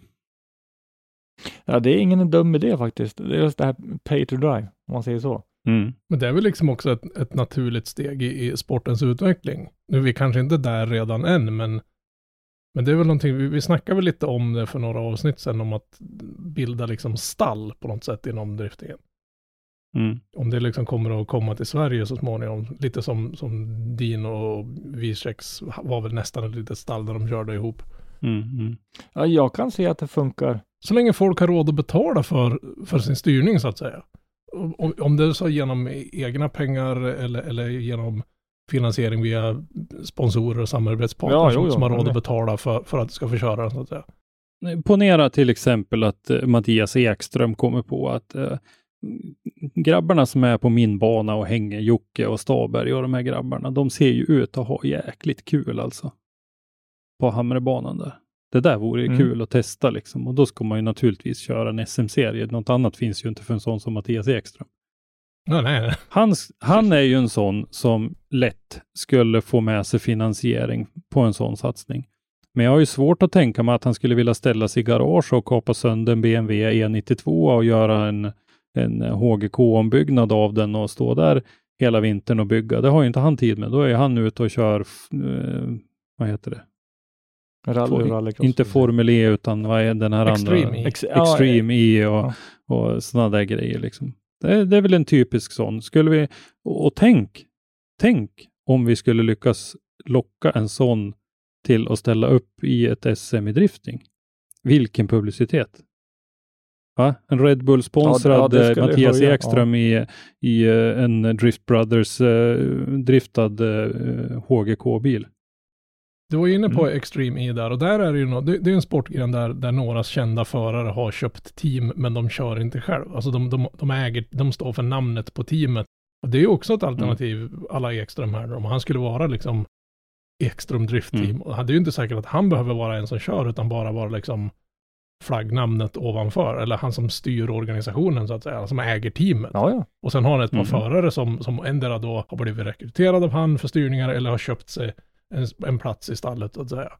Ja, det är ingen dum idé faktiskt. Det är just det här pay to drive, om man säger så. Mm. Men det är väl liksom också ett, ett naturligt steg i, i sportens utveckling. Nu är vi kanske inte där redan än, men, men det är väl någonting, vi, vi snackade väl lite om det för några avsnitt sedan, om att bilda liksom stall på något sätt inom driftingen. Mm. Om det liksom kommer att komma till Sverige så småningom, lite som, som din och Wieseks var väl nästan ett litet stall där de körde ihop. Mm. Mm. Ja, jag kan se att det funkar. Så länge folk har råd att betala för, för sin styrning så att säga. Om, om det är så genom egna pengar eller, eller genom finansiering via sponsorer och samarbetspartners Ja, som, jo, jo, som har råd att det- betala för, för att du ska få köra den så att säga. Ponera till exempel att eh, Mattias Ekström kommer på att eh, grabbarna som är på min bana och hänger, Jocke och Staberg och de här grabbarna, de ser ju ut att ha jäkligt kul alltså. På Hamrebanan där. Det där vore ju Mm. kul att testa liksom och då ska man ju naturligtvis köra en SM-serie. Något annat finns ju inte för en sån som Mattias Ekström. Nej, nej. Han, han är ju en sån som lätt skulle få med sig finansiering på en sån satsning. Men jag har ju svårt att tänka mig att han skulle vilja ställa sig i garage och kapa sönder en BMW E92 och göra en, en HGK-ombyggnad av den och stå där hela vintern och bygga. Det har ju inte han tid med. Då är han ute och kör, eh, vad heter det? Rally, For- rallycross. Inte Formel E utan vad är den här Extreme andra? E. Ex- ja, Extreme E och, ja. och sådana där grejer. Liksom. Det, är- det är väl en typisk sån. Skulle vi, och, och tänk, tänk om vi skulle lyckas locka en sån till att ställa upp i ett SM i drifting. Vilken publicitet! Va? En Red Bull-sponsrad Ja, skulle eh, Mattias höja, Ekström i, i eh, en Drift Brothers eh, driftad eh, HGK-bil. Du var ju inne på Mm. Extreme E där och där är det ju nå- det, det är en sportgren där, där några kända förare har köpt team men de kör inte själv. Alltså de, de, de äger, de står för namnet på teamet. Och det är ju också ett alternativ, alla Ekström här, om han skulle vara liksom Ekström Drift Team. Mm. Och det är ju inte säkert att han behöver vara en som kör, utan bara vara liksom flaggnamnet ovanför, eller han som styr organisationen så att säga, som äger teamet. Ja, ja. Och sen har han ett par Mhm. förare som, som endera då har blivit rekryterade av han för styrningar eller har köpt sig en, en plats i stallet så att säga.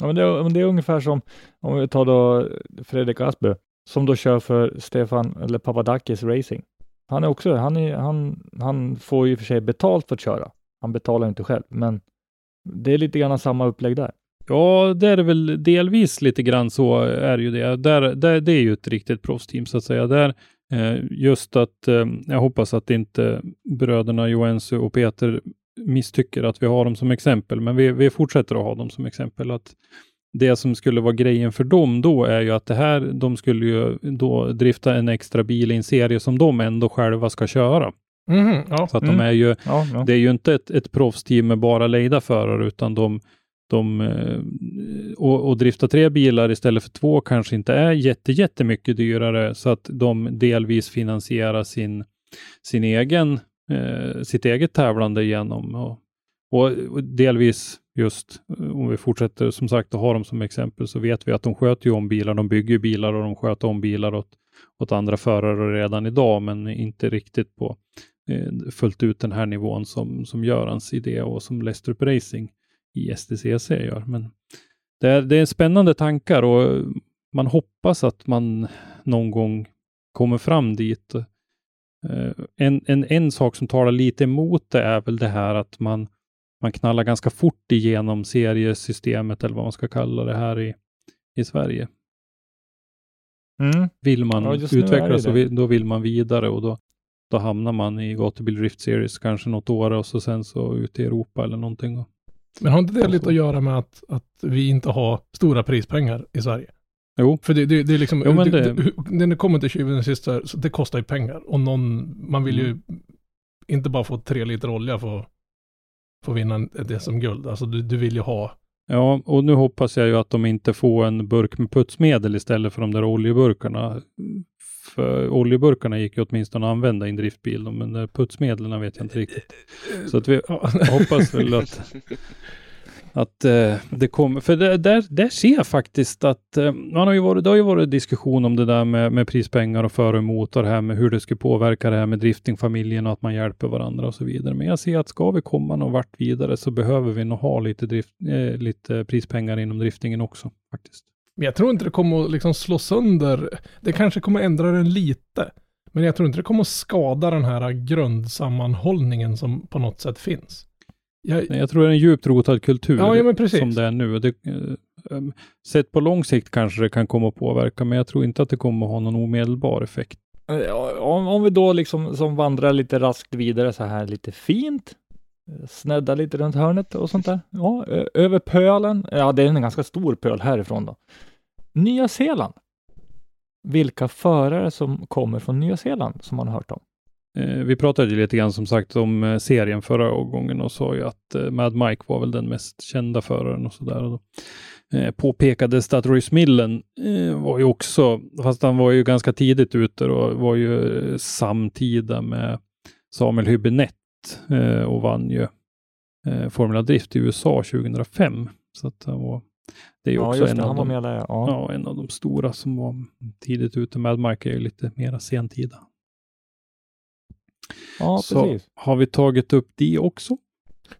ja men det, är, men det är ungefär som, om vi tar då Fredrik Asbø, som då kör för Stefan, eller Papadakis Racing. Han är också, han, är, han, han får ju för sig betalt för att köra. Han betalar inte själv, men det är lite grann samma upplägg där. Ja, det är väl delvis lite grann så är det ju det. Där, där, det är ju ett riktigt proffsteam så att säga. Där, eh, just att eh, jag hoppas att inte bröderna Joensuu och Peter misstycker att vi har dem som exempel, men vi, vi fortsätter att ha dem som exempel. Att det som skulle vara grejen för dem då är ju att det här, de skulle ju då drifta en extra bil i en serie som de ändå själva ska köra. Mhm, ja. Så att Mm. de är ju, Ja, ja. det är ju inte ett, ett proffsteam med bara lejda förare, utan de, de eh, och, och drifta tre bilar istället för två kanske inte är jätte, jättemycket dyrare, så att de delvis finansierar sin, sin egen, eh, sitt eget tävlande genom och, och, delvis just eh, om vi fortsätter som sagt att ha dem som exempel så vet vi att de sköter ju om bilar, de bygger ju bilar och de sköter om bilar åt, åt andra förare redan idag, men inte riktigt på eh, fullt ut den här nivån som, som Görans idé och som Lestrup Racing i STCC gör. Men det är, det är spännande tankar och man hoppas att man någon gång kommer fram dit. Eh, En, en, en sak som talar lite emot det är väl det här att man, man knallar ganska fort igenom seriesystemet eller vad man ska kalla det här i, i Sverige. Mm. Vill man Ja, utvecklas så vill, då vill man vidare och då, då hamnar man i Gatubil Drift Series kanske något år och så sen så ute i Europa eller någonting. Men har inte det lite att göra med att, att vi inte har stora prispengar i Sverige? Jo, För det, det, det är liksom, Jo, men det, det- det, när det kommer till tjuven och sist så så det kostar ju pengar. Och någon, man vill ju Mm. inte bara få tre liter olja för att vinna ett SM-guld. Alltså du, du vill ju ha, Ja, och nu hoppas jag ju att de inte får en burk med putsmedel istället för de där oljeburkarna. För oljeburkarna gick ju åtminstone att använda i en driftbil, men de där putsmedlen vet jag inte riktigt. Så att vi hoppas väl att, att eh, det kommer, för det, där, där ser jag faktiskt att eh, man har ju varit, det har ju varit diskussion om det där med, med prispengar och för och emot och det här med hur det skulle påverka det här med driftingfamiljen och att man hjälper varandra och så vidare. Men jag ser att ska vi komma någon vart vidare så behöver vi nog ha lite, drift, eh, lite prispengar inom driftingen också faktiskt. men jag tror inte det kommer att liksom slå sönder, det kanske kommer ändra den lite. Men jag tror inte det kommer att skada den här grundsammanhållningen som på något sätt finns. Jag, Jag tror det är en djupt rotad kultur Ja, ja, men precis. som det är nu. Det, eh, um, sett på lång sikt kanske det kan komma att påverka, men jag tror inte att det kommer att ha någon omedelbar effekt. Eh, Om, om vi då liksom som vandrar lite raskt vidare så här lite fint, eh, snedda lite runt hörnet och sånt där. Ja, över pölen, ja det är en ganska stor pöl härifrån då. Nya Zeeland. Vilka förare som kommer från Nya Zeeland som man har hört om? Eh, vi pratade ju lite grann som sagt om eh, serien förra gången och sa ju att eh, Mad Mike var väl den mest kända föraren och sådär. Eh, påpekades att Royce Millen var ju också, fast han var ju ganska tidigt ute och var ju samtida med Samuel Hübinette och vann ju eh, Formula Drift i USA 2005. Så att han var, det är ju Ja, också just en det, av de där. Ja. Ja, en av de stora som var tidigt ute. Mad Mike är ju lite mera sentida. Ja, så precis. har vi tagit upp det också.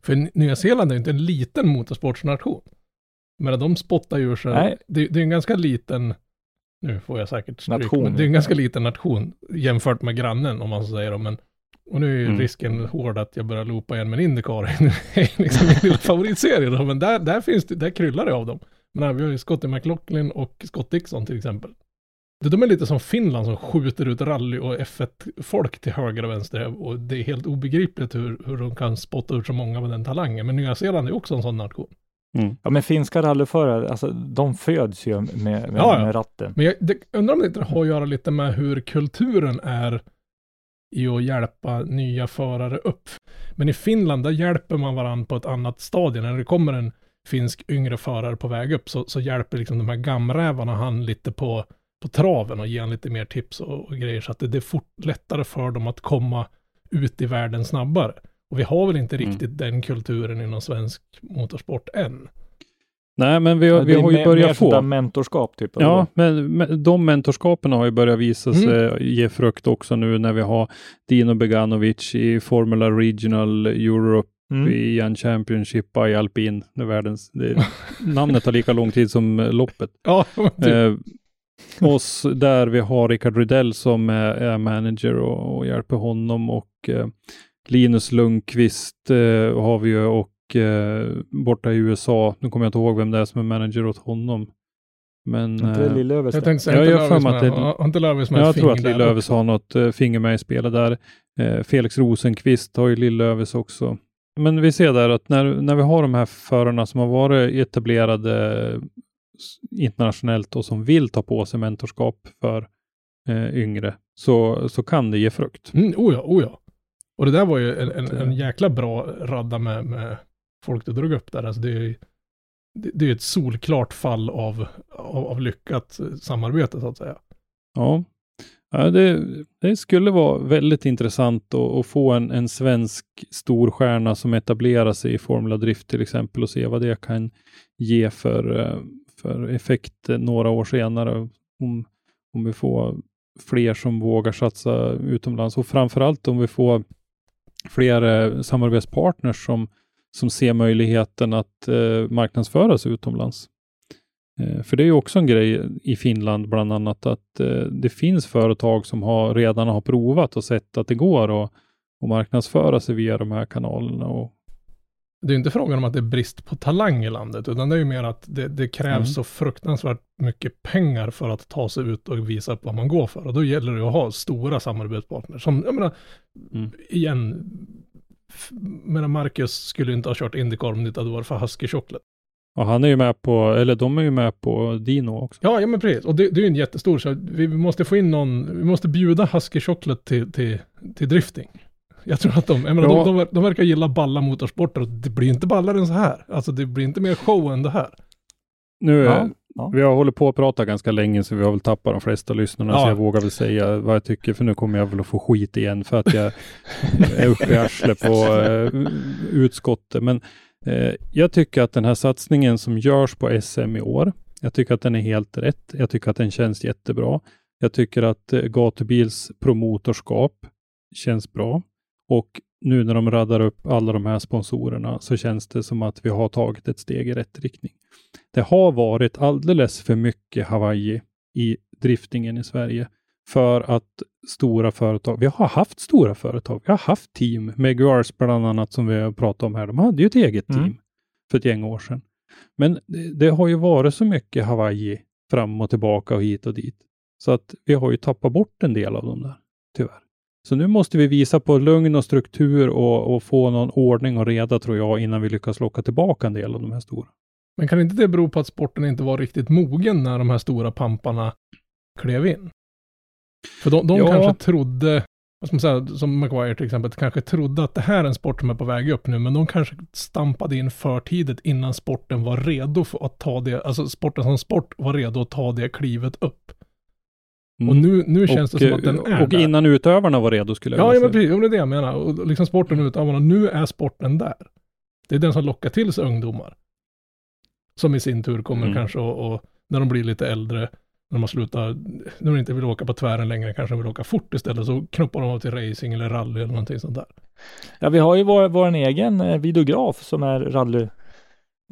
För Nya Zeeland är ju inte en liten motorsportsnation. Men de spottar ju sig, Nej. det, det är en ganska liten, nu får jag säkert stryk, Nation. men det är en ganska liten nation jämfört med grannen om man så säger. Men, och nu är ju Mm. risken hård att jag börjar loopa igen med en Indycar. Det är liksom min lilla favoritserie då, men där, där finns det, där kryllar det av dem. Men här, vi har ju Scotty McLaughlin och Scott Dixon till exempel. Det- De är lite som Finland som skjuter ut rally och F1-folk till höger och vänster. Och det är helt obegripligt hur, hur de kan spotta ut så många med den talangen. Men Nya Zeeland är också en sån nation. Ja, men finska rallyförare, alltså de föds ju med, med, Ja, ja. med ratten. Men jag det, undrar om det inte har att göra lite med hur kulturen är i att hjälpa nya förare upp. Men i Finland, där hjälper man varandra på ett annat stadie. När det kommer en finsk yngre förare på väg upp så, så hjälper liksom de här gamrävarna han lite på, på traven och ger han lite mer tips och, och grejer. Så att det, det är fort lättare för dem att komma ut i världen snabbare. Och vi har väl inte Mm. riktigt den kulturen inom svensk motorsport än. Nej, men vi, har- vi har ju mer- börjat få. mentorskap typ. Ja, men, men de mentorskapen har ju börjat visa Mm. sig ge frukt också nu när vi har Dino Beganovic i Formula Regional Europe Mm. i Jan Championship i Alpin. Det är världens, det, namnet tar lika lång tid som eh, loppet. Ja, typ. Eh, oss där vi har Rickard Rydell som är, är manager och, och hjälper honom och eh, Linus Lundqvist eh, har vi ju och eh, borta i USA, nu kommer jag inte ihåg vem det är som är manager åt honom. Men Inte eh, jag Översten. tänkte säga, inte jag har att det- inte Löfves med jag tror att också? har något eh, finger med i spelet där. Eh, Felix Rosenqvist har ju Lill-Öves också. Men vi ser där att när, när vi har de här förarna som har varit etablerade eh, internationellt och som vill ta på sig mentorskap för eh, yngre så, så kan det ge frukt. Mm, oh ja, oh ja. Och det där var ju en, en, en jäkla bra radda med, med folk du drog upp där. Alltså det är det, det är ett solklart fall av, av, av lyckat samarbete så att säga. Ja, ja det, det skulle vara väldigt intressant att, att få en, en svensk storstjärna som etablerar sig i Formula Drift till exempel och se vad det kan ge för, eh, för effekt några år senare. Om, om vi får fler som vågar satsa utomlands och framförallt om vi får fler eh, samarbetspartners som, som ser möjligheten att eh, marknadsföra sig utomlands. Eh, För det är ju också en grej i Finland bland annat att eh, det finns företag som har, redan har provat och sett att det går att, att marknadsföra sig via de här kanalerna. Och, det är inte frågan om att det är brist på talang i landet, utan det är ju mer att det, det krävs Mm. så fruktansvärt mycket pengar för att ta sig ut och visa upp vad man går för. Och då gäller det att ha stora samarbetspartners. Som, jag menar, Mm. igen, menar Marcus skulle inte ha kört Indycar om det inte hade varit för Husky Chocolate. och han är ju med på, eller de är ju med på Dino också. Ja, ja men precis. Och det, det är ju en jättestor, så vi måste få in någon, vi måste bjuda Husky Chocolate till, till, till drifting. Jag tror att de, jag menar, Ja. de, de, de verkar gilla balla motorsporter och det blir inte ballare än så här. Alltså det blir inte mer show än det här. Nu, Ja, eh, ja. vi har hållit på att prata ganska länge så vi har väl tappat de flesta lyssnarna Ja. så jag vågar väl säga vad jag tycker för nu kommer jag väl att få skit igen för att jag är uppe i arslet på eh, utskottet. Men eh, jag tycker att den här satsningen som görs på SM i år, jag tycker att den är helt rätt. Jag tycker att den känns jättebra. Jag tycker att eh, gatubils promotorskap känns bra. Och nu när de raddar upp alla de här sponsorerna så känns det som att vi har tagit ett steg i rätt riktning. Det har varit alldeles för mycket Hawaii i driftingen i Sverige för att stora företag, vi har haft stora företag, vi har haft team, Meguars bland annat som vi har pratat om här, de hade ju ett eget team Mm. för ett gäng år sedan. Men det, det har ju varit så mycket Hawaii fram och tillbaka och hit och dit. Så att vi har ju tappat bort en del av dem där, tyvärr. Så nu måste vi visa på lugn och struktur och, och få någon ordning och reda tror jag innan vi lyckas locka tillbaka en del av de här stora. Men kan inte det bero på att sporten inte var riktigt mogen när de här stora pamparna klev in? För de, de Ja. kanske trodde, säga, som Maguire till exempel, kanske trodde att det här är en sport som är på väg upp nu, men de kanske stampade in för tidigt innan sporten var redo för att ta det, alltså sporten som sport var redo att ta det klivet upp. Och nu, nu känns det som att den är Mm. och där. innan utövarna var redo skulle jag Ja, vilja ja men säga. precis, det är det jag menar. Och liksom sporten och utövarna, nu är sporten där. Det är den som lockar till sig ungdomar. Som i sin tur kommer Mm. kanske och, och när de blir lite äldre, när de har slutat, när de inte vill åka på tvären längre, kanske de vill åka fort istället, så knoppar de av till racing eller rally eller någonting sånt där. Ja, vi har ju vår, vår egen eh, videograf som är rally,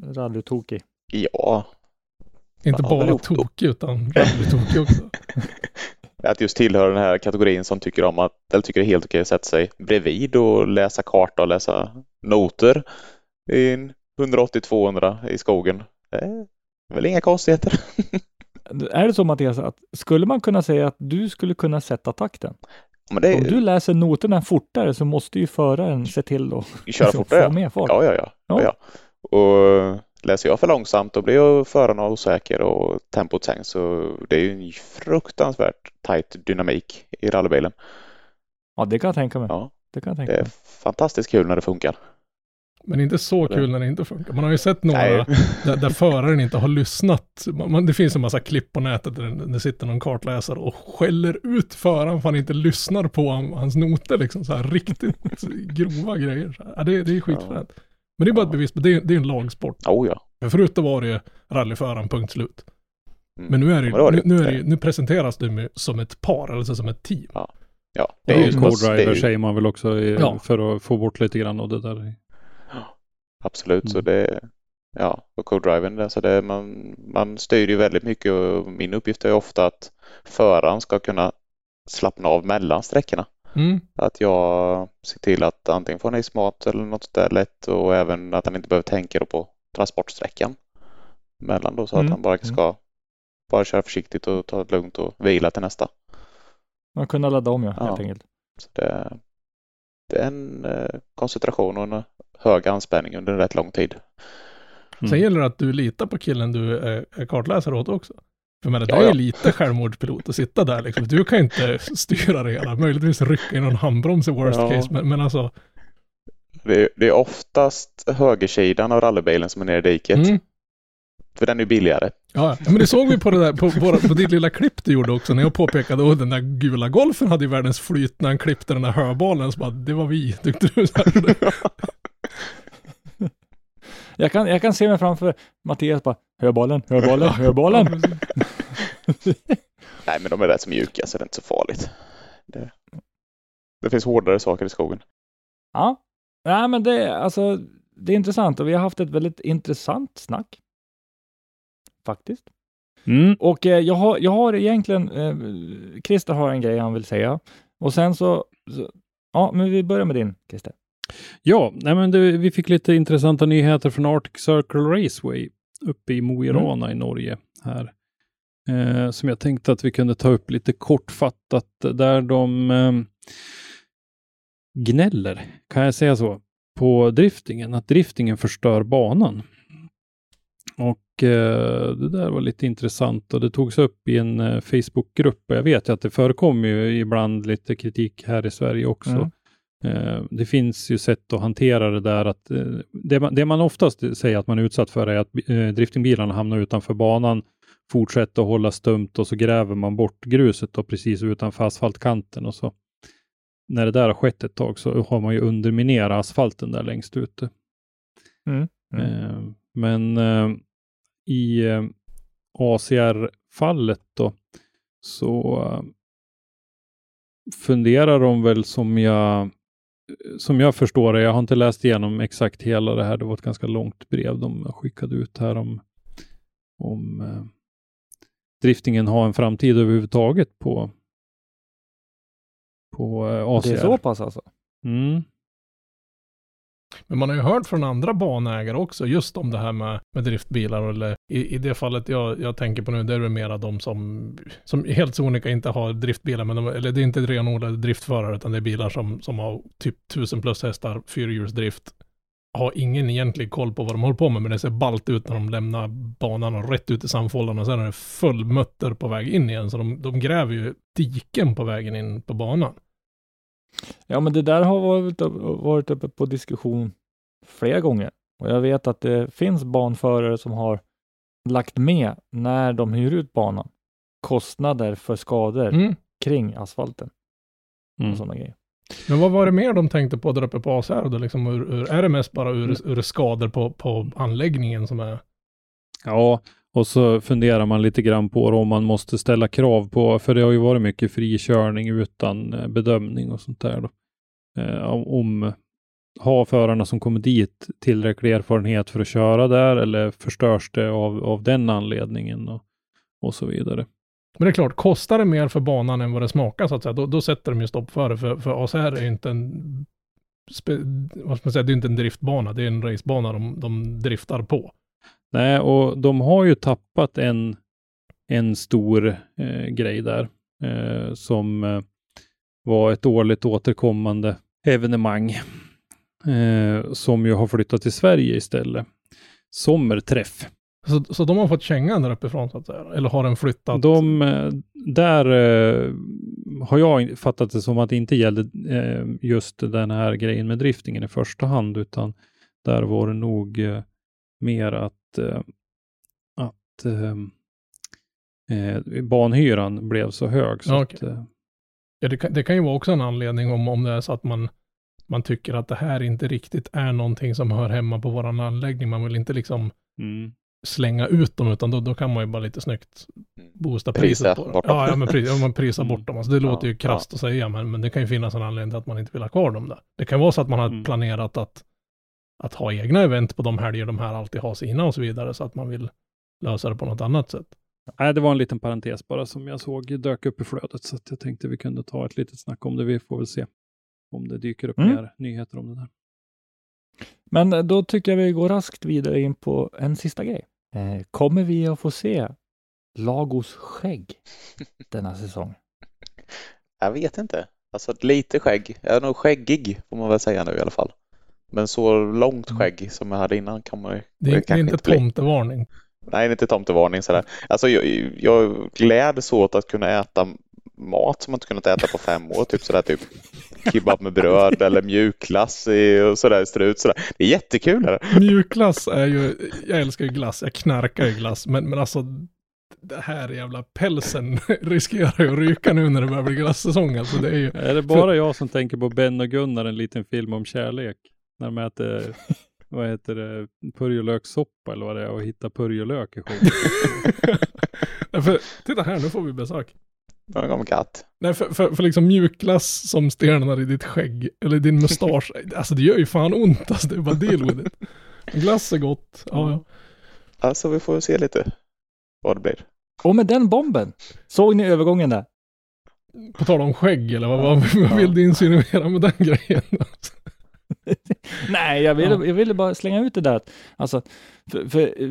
rallytokig. Ja, Inte Ja, bara tokig, utan rallytokig också. att just tillhöra den här kategorin som tycker om att, eller tycker det är helt okej att sätta sig bredvid och läsa karta och läsa noter i en 180-200 i skogen. Det är väl inga konstigheter. Är det så Mattias, att skulle man kunna säga att du skulle kunna sätta takten? Det Om är du läser noterna fortare så måste ju föraren se till att köra liksom fortare. få mer fart. Ja, ja, ja. ja. Ja. ja. Och läser jag för långsamt då blir jag föraren osäker och tempot sänks. Så det är ju en fruktansvärt tight dynamik i rallybilen. Ja, det kan jag tänka mig. Ja, Det kan jag det tänka är mig. fantastiskt kul när det funkar. Men inte så Det- kul när det inte funkar. Man har ju sett några där, där föraren inte har lyssnat. Man, man- det finns en massa klipp på nätet där det, det sitter någon kartläsare och skäller ut föraren för han inte lyssnar på han, hans noter. Liksom så här riktigt grova grejer. Så här. Ja, det, det är skitfränt. Men det är bara ett bevis på, det, är- det är en lagsport. Oh ja. För förut då var det rallyföraren, punkt slut. Mm. Men nu, är det, Ja, det var nu, det. nu, är det, nu presenteras du med, som ett par, alltså som ett team. Ja, Ja, det är ju Co-driver det säger man väl också i, Ja. för att få bort lite grann av det där. Absolut, så Mm. det Ja, och co-driven, alltså det, man, man styr ju väldigt mycket och min uppgift är ofta att föraren ska kunna slappna av mellan sträckorna. Mm. Att jag ser till att antingen får en mat eller något där lätt och även att han inte behöver tänka då på transportsträckan mellan då så Mm, att han bara ska bara köra försiktigt och ta det lugnt och vila till nästa. Man kunna ladda om ja, Ja. helt enkelt. Så det, det är en eh, koncentration och en hög anspänning under en rätt lång tid. Mm. Sen gäller det att du litar på killen du är, är kartläsare åt också. För men det Ja, är ju ja. lite självmordspilot att sitta där liksom. Du kan inte styra det hela. Möjligtvis rycka i någon handbroms i worst Ja. case. Men, men alltså. Det är, det är oftast högersidan av rallybilen som är nere i diket. Mm. För den är billigare. Ja, men det såg vi på det där, på, våra, på ditt lilla klipp du gjorde också, när jag påpekade att den där gula golfen hade ju världens flyt när han klippte den där höbalen, så bara, det var vi, tyckte du. Jag kan, jag kan se mig framför Mattias bara, hörbollen, hörbollen, hörbollen. Nej, men de är rätt så mjuka så det är inte så farligt. Det, det finns hårdare saker i skogen. Ja, nej men det, alltså, det är intressant och vi har haft ett väldigt intressant snack. Faktiskt. Mm. Och eh, jag, har, jag har egentligen, eh, Christer har en grej han vill säga. Och sen så, så ja, men vi börjar med din Christer. Ja, nej men det, vi fick lite intressanta nyheter från Arctic Circle Raceway uppe i Mo i Rana i Norge här. Eh, som jag tänkte att vi kunde ta upp lite kortfattat där de eh, gnäller, kan jag säga så, på driftingen, att driftingen förstör banan. Och eh, det där var lite intressant och det togs upp i en eh, Facebookgrupp och jag vet ju att det förekommer ju ibland lite kritik här i Sverige också. Mm. Eh, Det finns ju sätt att hantera det där att eh, det man, det man oftast säger att man är utsatt för är att eh, driftingbilarna hamnar utanför banan, fortsätter att hålla stumt och så gräver man bort gruset då precis utanför asfaltkanten och så när det där har skett ett tag så har man ju underminerat asfalten där längst ute. Mm. Mm. Men i ACR-fallet då så funderar de väl som jag som jag förstår det, jag har inte läst igenom exakt hela det här, det var ett ganska långt brev de skickade ut här om, om eh, driftingen har en framtid överhuvudtaget på, på eh, ACR. Det är så pass alltså? Mm. Men man har ju hört från andra banägare också, just om det här med, med driftbilar, eller i, i det fallet jag, jag tänker på nu, det är väl mera de som, som helt sonika inte har driftbilar, men de, eller det är inte renodlade driftförare, utan det är bilar som, som har typ 1000 plus hästar, fyrhjulsdrift, har ingen egentlig koll på vad de håller på med, men det ser ballt ut när de lämnar banan och rätt ut i sandfållan och sen är det full mutter på väg in igen, så de, de gräver ju diken på vägen in på banan. Ja, men det där har varit, varit uppe på diskussion flera gånger. Och jag vet att det finns banförare som har lagt med när de hyr ut banan kostnader för skador Mm. kring asfalten Mm. och sådana grejer. Men vad var det mer de tänkte på där uppe på ACR då? Liksom ur, ur, är det mest bara ur, ur skador på, på anläggningen som är... Ja, och så funderar man lite grann på om man måste ställa krav på, för det har ju varit mycket frikörning utan eh, bedömning och sånt där. Då. Eh, om- om har förarna som kommer dit tillräcklig erfarenhet för att köra där eller förstörs det av, av den anledningen och, och så vidare. Men det är klart, kostar det mer för banan än vad det smakar så att säga, då, då sätter de ju stopp för det. För, för ACR är ju inte en... Spe, vad ska man säga, det är inte en driftbana, det är en racebana de, de driftar på. Nej, och de har ju tappat en, en stor eh, grej där eh, som eh, var ett årligt återkommande evenemang eh, som ju har flyttat till Sverige istället. Sommerträff. Så, så de har fått kängan där uppifrån så att säga? Eller har den flyttat? De, eh, där eh, har jag fattat det som att det inte gällde just den här grejen med driftingen i första hand, utan Där var det nog mer att, att eh, eh, banhyran blev så hög. Så Ja, att, eh, Ja, det, kan, det kan ju vara också en anledning om, om det är så att man, man tycker att det här inte riktigt är någonting som hör hemma på våran anläggning. Man vill inte liksom mm, slänga ut dem, utan då, då kan man ju bara lite snyggt boosta priset Prisa på dem. bort dem. Ja, ja, men pris, ja, man prisar Mm. bort dem. Alltså, det låter ju Ja, krasst att säga, men, men det kan ju finnas en anledning till att man inte vill ha kvar dem där. Det kan vara så att man har Mm. planerat att, att ha egna event på de helger de här alltid har sina och så vidare, så att man vill lösa det på något annat sätt. Nej, det var en liten parentes bara som jag såg dök upp i flödet. Så att jag tänkte vi kunde ta ett litet snack om det. Vi får väl se om det dyker upp Mm. mer nyheter om det där. Men eh, då tycker jag vi går raskt vidare in på en sista grej. Eh, kommer vi att få se Lagos skägg denna säsong? Jag vet inte. Alltså lite skägg. Jag är nog skäggig får man väl säga nu i alla fall. Men så långt skägg som jag hade innan kan man ju Det är, det är inte tomtevarning. Nej, det är inte tomtevarning sådär. Alltså jag, jag gläds åt att kunna äta mat som man inte kunnat äta på fem år. Typ sådär typ kebab med bröd eller mjukglass i, och sådär strut sådär. Det är jättekul. Här. Mjukglass är ju, jag älskar ju glass, jag knarkar ju glass, men, men alltså det här jävla pälsen riskerar ju att ryka nu när det börjar bli glassäsong. Alltså det är ju, Är det bara jag som tänker på Ben och Gunnar, en liten film om kärlek? När de äter, vad heter det, purjolökssoppa eller vad det är och hittar purjolök i. Nej, för, titta här, nu får vi besök. Någon gång katt. Nej, för, för, för liksom mjukglass som stelnar i ditt skägg, eller din mustasch, alltså det gör ju fan ont alltså, det är bara deal with it. Glass är gott, ja, ja. Alltså vi får se lite vad det blir. Och med den bomben, såg ni övergången där? På tal om skägg eller vad, vad, vad vill du insinuera med den grejen? Nej, jag ville, Ja. jag ville bara slänga ut det där. Alltså, för, för, eh,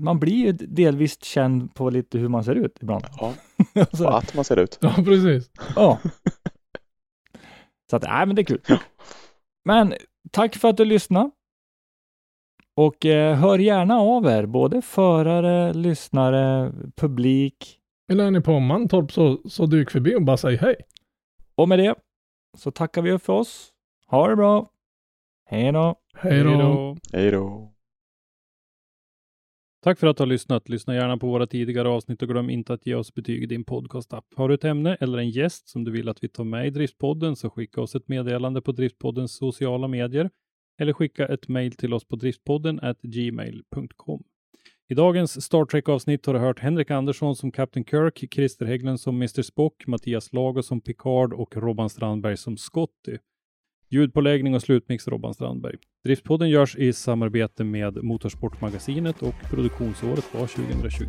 man blir ju delvis känd på lite hur man ser ut ibland. Ja, Alltså, och att man ser ut. Ja, precis. ja. Så att, nej men det är kul. Men tack för att du lyssnade. Och eh, hör gärna av er, både förare, lyssnare, publik. Eller är ni på Mantorp så, så dyk förbi och bara säg hej. Och med det så tackar vi för oss. Ha det bra. Hej då. Hej då. Hej då. Tack för att du har lyssnat. Lyssna gärna på våra tidigare avsnitt och glöm inte att ge oss betyg i din podcastapp. Har du ett ämne eller en gäst som du vill att vi tar med i Driftpodden så skicka oss ett meddelande på Driftpoddens sociala medier eller skicka ett mejl till oss på driftpodden at gmail.com. I dagens Star Trek-avsnitt har du hört Henrik Andersson som Captain Kirk, Christer Hägglund som Mr Spock, Mattias Lago som Picard och Robban Strandberg som Scotty. Ljudpåläggning och slutmix Robban Strandberg. Driftpodden görs i samarbete med Motorsportmagasinet och produktionsåret var 2021.